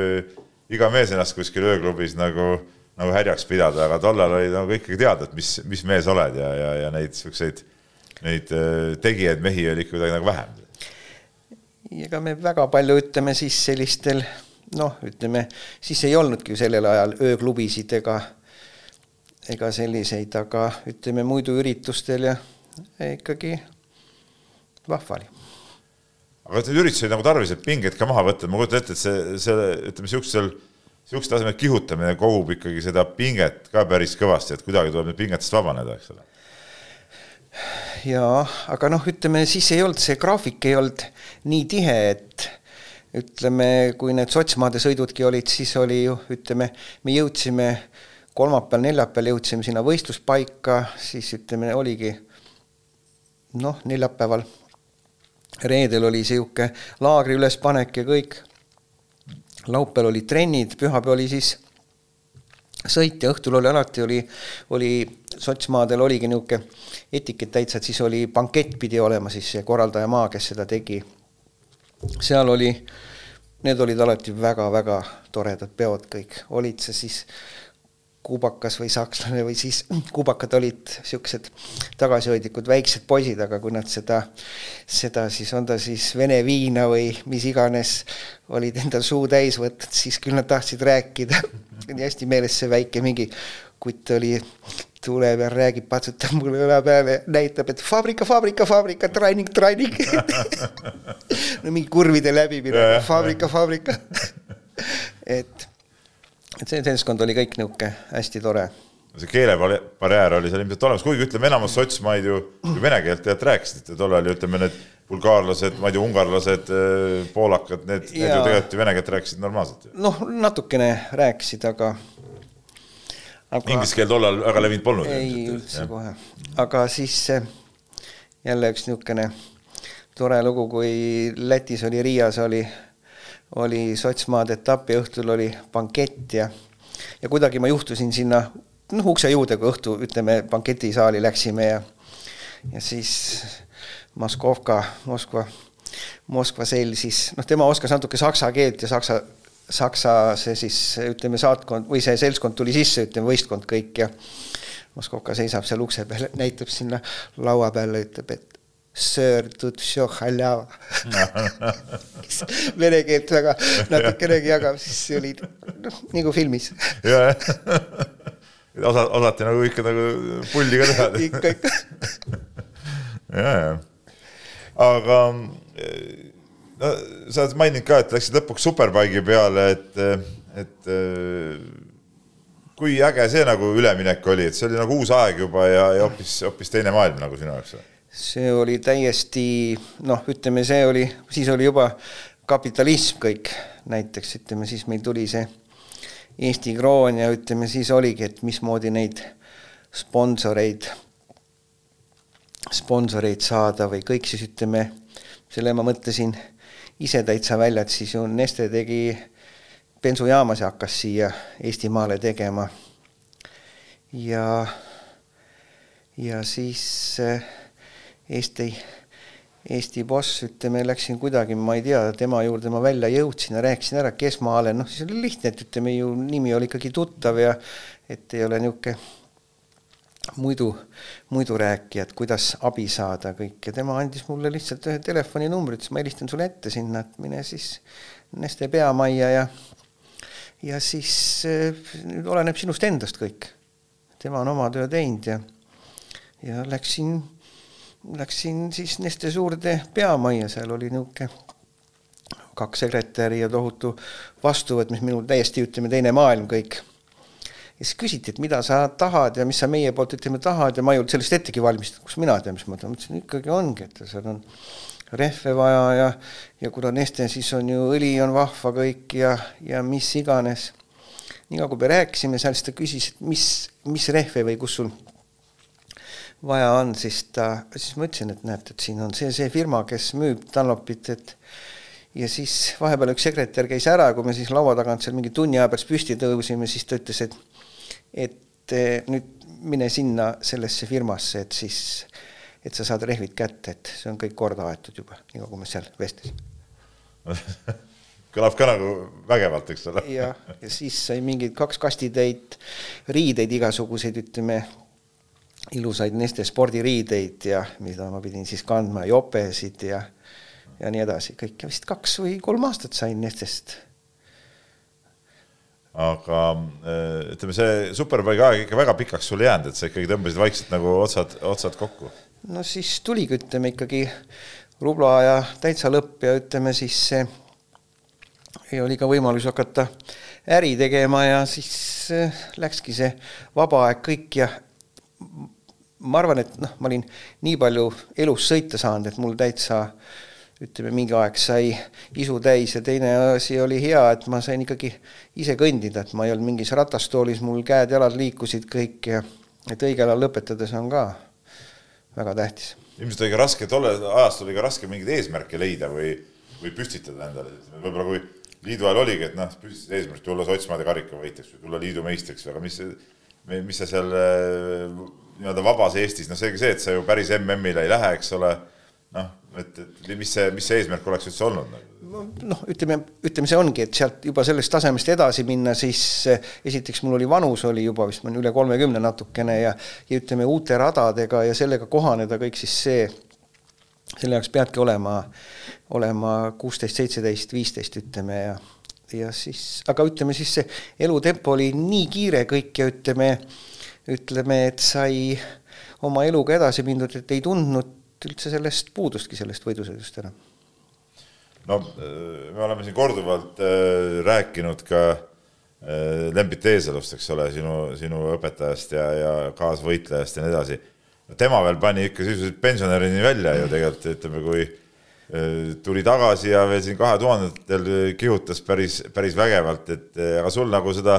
iga mees ennast kuskil ööklubis nagu, nagu härjaks pidada, aga tollal oli nagu ikkagi teada, et mis, mis mees oled ja, ja, ja neid siukseid, neid äh, tegijaid mehi oli ikka kuidagi nagu vähem. ega me väga palju ütleme siis sellistel noh, ütleme siis ei olnudki ju sellel ajal ööklubisid ega, ega selliseid, aga ütleme muidu üritustel ja ikkagi vahva oli aga need üritused nagu tarvis, et pingeid ka maha võtta, ma kujutan ette, et see, see ütleme siuksel, siukse tasemel kihutamine kogub ikkagi seda pinget ka päris kõvasti, et kuidagi tuleb need pingetest vabaneda, eks ole. jaa, aga noh, ütleme siis ei olnud see graafik ei olnud nii tihe, et ütleme, kui need sotsmaade sõidudki olid, siis oli ju, ütleme, me jõudsime kolmapäeval, neljapäeval jõudsime sinna võistluspaika, siis ütleme, oligi noh, neljapäeval reedel oli sihuke laagri ülespanek ja kõik. laupäeval olid trennid, pühapäev oli siis sõit ja õhtul oli alati oli, oli sotsmaadel oligi niisugune etikett täitsa, et siis oli bankett pidi olema siis see korraldaja maa, kes seda tegi. seal oli, need olid alati väga-väga toredad peod kõik, olid see siis kuubakas või sakslane või siis kuubakad olid niisugused tagasihoidlikud väiksed poisid, aga kui nad seda, seda siis, on ta siis vene viina või mis iganes, olid endal suu täis võtnud, siis küll nad tahtsid rääkida. nii hästi meeles see väike mingi kutt oli, tuleb ja räägib, patsutab mulle õla peale, näitab, et fabrika, fabrika, fabrika, training, training. No mingi kurvide läbimine, fabrika, fabrika. Et et see seltskond oli kõik niisugune hästi tore. see keelebarjäär oli seal ilmselt olemas, kuigi ütleme, enamus sotsmaid ju, ju vene keelt tegelikult rääkisid ja tollal ju ütleme, need bulgaarlased, ma ei tea, ungarlased, äh, poolakad, need, need ju tegelikult ju vene keelt rääkisid normaalselt. noh, natukene rääkisid, aga, aga. Inglise keel tollal väga levinud polnud. ei, üldse jah. kohe, aga siis jälle üks niisugune tore lugu, kui Lätis oli, Riias oli oli sotsmaade etapi õhtul oli bankett ja, ja kuidagi ma juhtusin sinna noh, ukse juurde, kui õhtu ütleme banketisaali läksime ja, ja siis Moskovka, Moskva, Moskva sell siis, noh, tema oskas natuke saksa keelt ja saksa, saksa see siis ütleme, saatkond või see seltskond tuli sisse, ütleme, võistkond kõik ja Moskovka seisab seal ukse peal, näitab sinna laua peale, ütleb, et Sir, тут все халява Vene keelt väga natukenegi jagab, siis see oli noh, nagu filmis. jah, osa, osati nagu ikka nagu pulli ka teha. ikka, ikka. ja, ja. aga no sa oled maininud ka, et läksid lõpuks Superbike'i peale, et, et kui äge see nagu üleminek oli, et see oli nagu uus aeg juba ja, ja hoopis, hoopis teine maailm nagu sinu jaoks või? See oli täiesti noh, ütleme, see oli, siis oli juba kapitalism kõik, näiteks ütleme, siis meil tuli see Eesti kroon ja ütleme, siis oligi, et mismoodi neid sponsoreid, sponsoreid saada või kõik siis ütleme, selle ma mõtlesin ise täitsa välja, et siis ju Neste tegi bensujaamasid hakkas siia Eestimaale tegema. ja ja siis äh, Eesti, Eesti boss, ütleme, läksin kuidagi, ma ei tea, tema juurde ma välja jõudsin ja rääkisin ära, kes ma olen, noh, siis oli lihtne, et ütleme ju nimi oli ikkagi tuttav ja et ei ole niisugune muidu, muidu rääkija, et kuidas abi saada kõik ja tema andis mulle lihtsalt ühe telefoninumbri, ütles ma helistan sulle ette sinna, et mine siis Neste peamajja ja ja siis nüüd oleneb sinust endast kõik. tema on oma töö teinud ja ja läksin, läksin siis Neste suurde peamajja, seal oli niisugune kaks sekretäri ja tohutu vastuvõtt, mis minul täiesti, ütleme, teine maailm kõik. ja siis küsiti, et mida sa tahad ja mis sa meie poolt, ütleme, tahad ja ma ei olnud sellest ettegi valmistatud, kus mina tean, mis ma tahan, mõtlesin ikkagi ongi, et seal on rehve vaja ja, ja kuna Neste, siis on ju õli on vahva kõik ja, ja mis iganes. nii nagu me rääkisime seal, siis ta küsis, et mis, mis rehve või kus sul vaja on, siis ta, siis ma ütlesin, et näete, et siin on see, see firma, kes müüb Dunlopit, et ja siis vahepeal üks sekretär käis ära, kui me siis laua tagant seal mingi tunni aja pärast püsti tõusime, siis ta ütles, et et eh, nüüd mine sinna sellesse firmasse, et siis, et sa saad rehvid kätte, et see on kõik korda aetud juba, nii nagu me seal vestlesime kõlab ka nagu vägevalt, eks ole. jah, ja siis sai mingeid kaks kastitäit riideid igasuguseid, ütleme ilusaid Neste spordiriideid ja mida ma pidin siis kandma, jopesid ja, ja nii edasi, kõike vist kaks või kolm aastat sain Nestest. aga äh, ütleme, see Superbike'i aeg ikka väga pikaks sul ei jäänud, et sa ikkagi tõmbasid vaikselt nagu otsad, otsad kokku. no siis tuligi, ütleme ikkagi rubla ja täitsa lõpp ja ütleme siis see ja oli ka võimalus hakata äri tegema ja siis äh, läkski see vaba aeg kõik ja ma arvan, et noh, ma olin nii palju elus sõita saanud, et mul täitsa ütleme, mingi aeg sai isu täis ja teine asi oli hea, et ma sain ikkagi ise kõndida, et ma ei olnud mingis ratastoolis, mul käed-jalad liikusid kõik ja et õigel ajal lõpetades on ka väga tähtis. ilmselt oli ka raske, tollel ajastul oli ka raske mingeid eesmärke leida või, või püstitada endale, võib-olla kui liidu ajal oligi, et noh, püstitasid eesmärk tulla Sotsmaade karikavõitjaks või tulla liidu meistriks, aga mis, mis sa seal nii-öelda vabas Eestis, noh, seegi see, et sa ju päris MM-ile ei lähe, eks ole, noh, et, et mis see, mis see eesmärk oleks üldse olnud? Nagu? noh, ütleme, ütleme, see ongi, et sealt juba sellest tasemest edasi minna, siis eh, esiteks mul oli vanus oli juba vist, ma olen üle kolmekümne natukene ja ja ütleme, uute radadega ja sellega kohaneda kõik, siis see, selle jaoks peadki olema, olema kuusteist, seitseteist, viisteist, ütleme, ja ja siis, aga ütleme siis see elutempo oli nii kiire kõik ja ütleme, ütleme, et sai oma eluga edasi mindud, et ei tundnud üldse sellest puudustki, sellest võidusõidust enam. no äh, me oleme siin korduvalt äh, rääkinud ka äh, Lembit Eesalust, eks ole, sinu, sinu õpetajast ja, ja kaasvõitlejast ja nii edasi. tema veel pani ikka sisuliselt pensionärini välja ju tegelikult, ütleme, kui tuli tagasi ja veel siin kahe tuhandetel kihutas päris, päris vägevalt, et aga sul nagu seda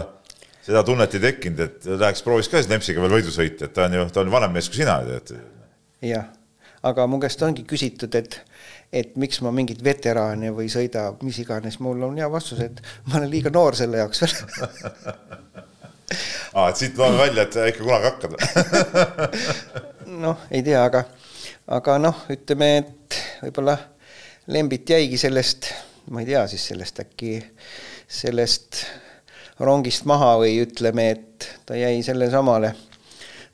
seda tunnet ei tekkinud, et läheks prooviks ka siis Nempsiga veel võidu sõita, et ta on ju, ta on vanem mees kui sina tead. jah, aga mu käest ongi küsitud, et, et miks ma mingit veteraani või sõida mis iganes, mul on hea vastus, et ma olen liiga noor selle jaoks veel aa, et siit loeme välja, et ikka kunagi hakkad noh, ei tea, aga, aga noh, ütleme, et võib-olla Lembit jäigi sellest, ma ei tea siis sellest äkki, sellest rongist maha või ütleme, et ta jäi sellesamale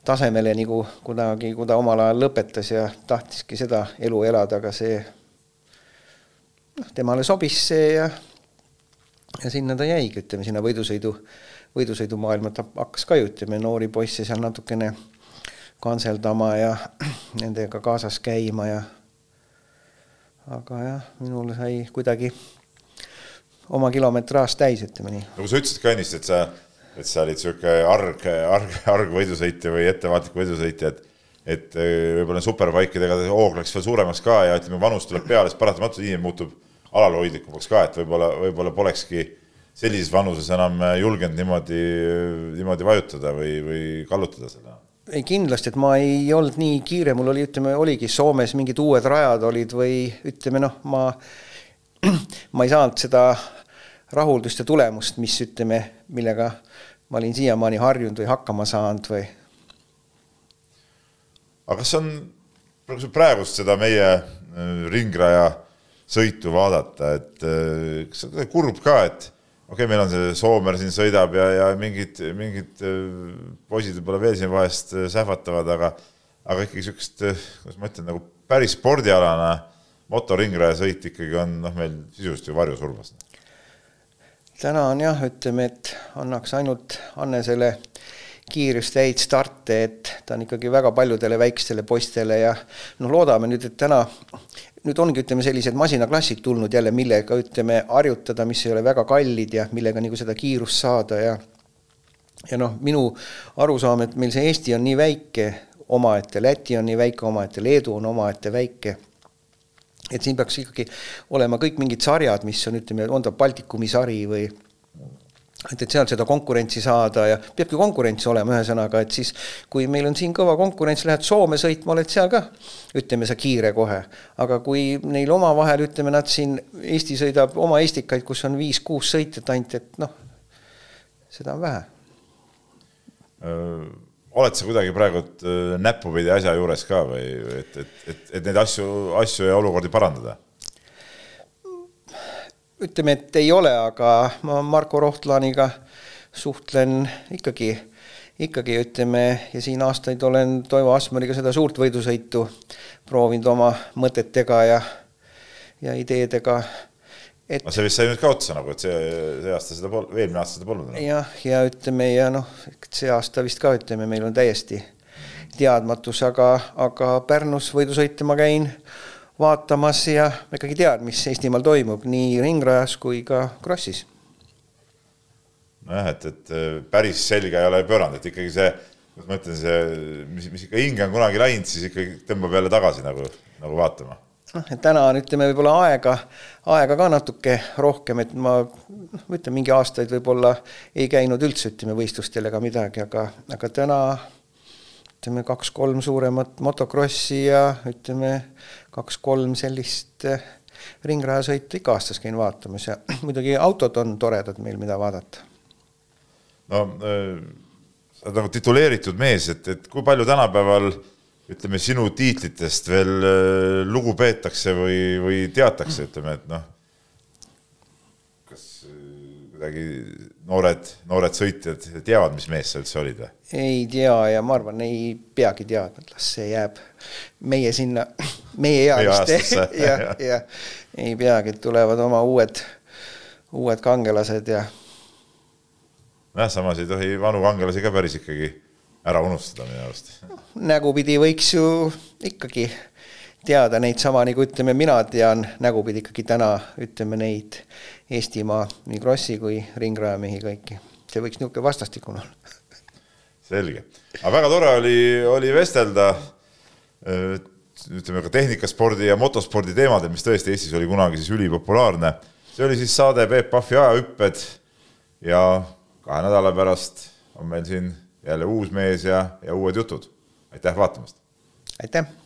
tasemele nagu kunagi, kui ta omal ajal lõpetas ja tahtiski seda elu elada, aga see noh, temale sobis see ja ja sinna ta jäigi, ütleme sinna võidusõidu, võidusõidumaailma, ta hakkas ka ju ütleme noori poisse seal natukene kantseldama ja nendega kaasas käima ja aga jah, minul sai kuidagi oma kilometraaž täis, ütleme nii. nagu sa ütlesid ka ennist, et sa, et sa olid niisugune arg, arg, arg võidusõitja või ettevaatlik võidusõitja, et et äh, võib-olla superbikeidega hoog läks veel suuremaks ka ja ütleme, vanus tuleb peale, siis paratamatult inimene muutub alalhoidlikumaks ka, et võib-olla, võib-olla polekski sellises vanuses enam julgenud niimoodi, niimoodi vajutada või, või kallutada seda ei kindlasti, et ma ei olnud nii kiire, mul oli, ütleme, oligi Soomes mingid uued rajad olid või ütleme noh, ma, ma ei saanud seda rahuldust ja tulemust, mis ütleme, millega ma olin siiamaani harjunud või hakkama saanud või. aga kas on, praegust seda meie äh, ringraja sõitu vaadata, et äh, kas on kurb ka, et okei okay,, meil on see Soomer siin sõidab ja, ja mingid, mingid äh, poisid võib-olla veel siin vahest äh, sähvatavad, aga, aga ikkagi niisugust, kuidas ma ütlen, nagu päris spordialane motoringraja sõit ikkagi on noh, meil sisuliselt ju varjusurmas. Täna on jah, ütleme, et annaks ainult Annesele kiirust ja häid starte, et ta on ikkagi väga paljudele väikestele poistele ja noh, loodame nüüd, et täna nüüd ongi, ütleme, sellised masinaklassid tulnud jälle, millega ütleme, harjutada, mis ei ole väga kallid ja millega nagu seda kiirust saada ja ja noh, minu arusaam, et meil see Eesti on nii väike omaette, Läti on nii väike omaette, Leedu on omaette väike, et siin peaks ikkagi olema kõik mingid sarjad, mis on, ütleme, on ta Baltikumi sari või et, et sealt seda konkurentsi saada ja peabki konkurents olema, ühesõnaga, et siis kui meil on siin kõva konkurents, lähed Soome sõitma, oled seal ka, ütleme, sa kiire kohe. aga kui neil omavahel, ütleme, nad siin, Eesti sõidab oma Estikaid, kus on viis-kuus sõitjat ainult, et noh, seda on vähe. Oled sa kuidagi praegu näppupidi asja juures ka või et, et, et, et neid asju, asju ja olukordi parandada? ütleme, et ei ole, aga ma Marko Rohtlaaniga suhtlen ikkagi, ikkagi ütleme ja siin aastaid olen Toivo Asmeriga seda suurt võidusõitu proovinud oma mõtetega ja, ja ideedega et.... aga see vist sai nüüd ka otsa nagu, et see, see aasta seda pol-, eelmine aasta seda polnud enam. jah, ja ütleme ja noh, see aasta vist ka ütleme, meil on täiesti teadmatus, aga, aga Pärnus võidusõite ma käin vaatamas ja ma ikkagi tean, mis Eestimaal toimub nii ringrajas kui ka krossis. nojah, et, et päris selga ei ole pööranud, et ikkagi see, kuidas ma ütlen, see, mis, mis ikka hinge on kunagi läinud, siis ikkagi tõmbab jälle tagasi nagu, nagu vaatama. Noh, et täna on, ütleme, võib-olla aega, aega ka natuke rohkem, et ma noh, ma ütlen, mingi aastaid võib-olla ei käinud üldse, ütleme, võistlustel ega midagi, aga, aga täna ütleme, kaks-kolm suuremat motokrossi ja ütleme, kaks-kolm sellist eh, ringrajasõitu ikka aastas käin vaatamas ja muidugi autod on toredad meil, mida vaadata. no äh, sa oled nagu tituleeritud mees, et, et kui palju tänapäeval ütleme, sinu tiitlitest veel äh, lugu peetakse või, või teatakse, ütleme, et noh, kas äh, kuidagi noored, noored sõitjad teavad, mis mees sa üldse olid või? ei tea ja ma arvan, ei peagi teadma, et las see jääb meie sinna meie ealiste ja, ja, ei peagi, tulevad oma uued, uued kangelased ja. jah, samas ei tohi vanu kangelasi ka päris ikkagi ära unustada minu arust. nägupidi võiks ju ikkagi teada neid sama, nagu ütleme, mina tean nägupidi ikkagi täna, ütleme neid Eestimaa nii krossi kui ringrajamehi kõiki. see võiks niisugune vastastikune olla. selge, aga väga tore oli, oli vestelda ütleme ka tehnikaspordi ja motospordi teemadel, mis tõesti Eestis oli kunagi siis ülipopulaarne. see oli siis saade Peep Pahvi ajahüpped ja kahe nädala pärast on meil siin jälle uus mees ja, ja uued jutud. aitäh vaatamast! aitäh!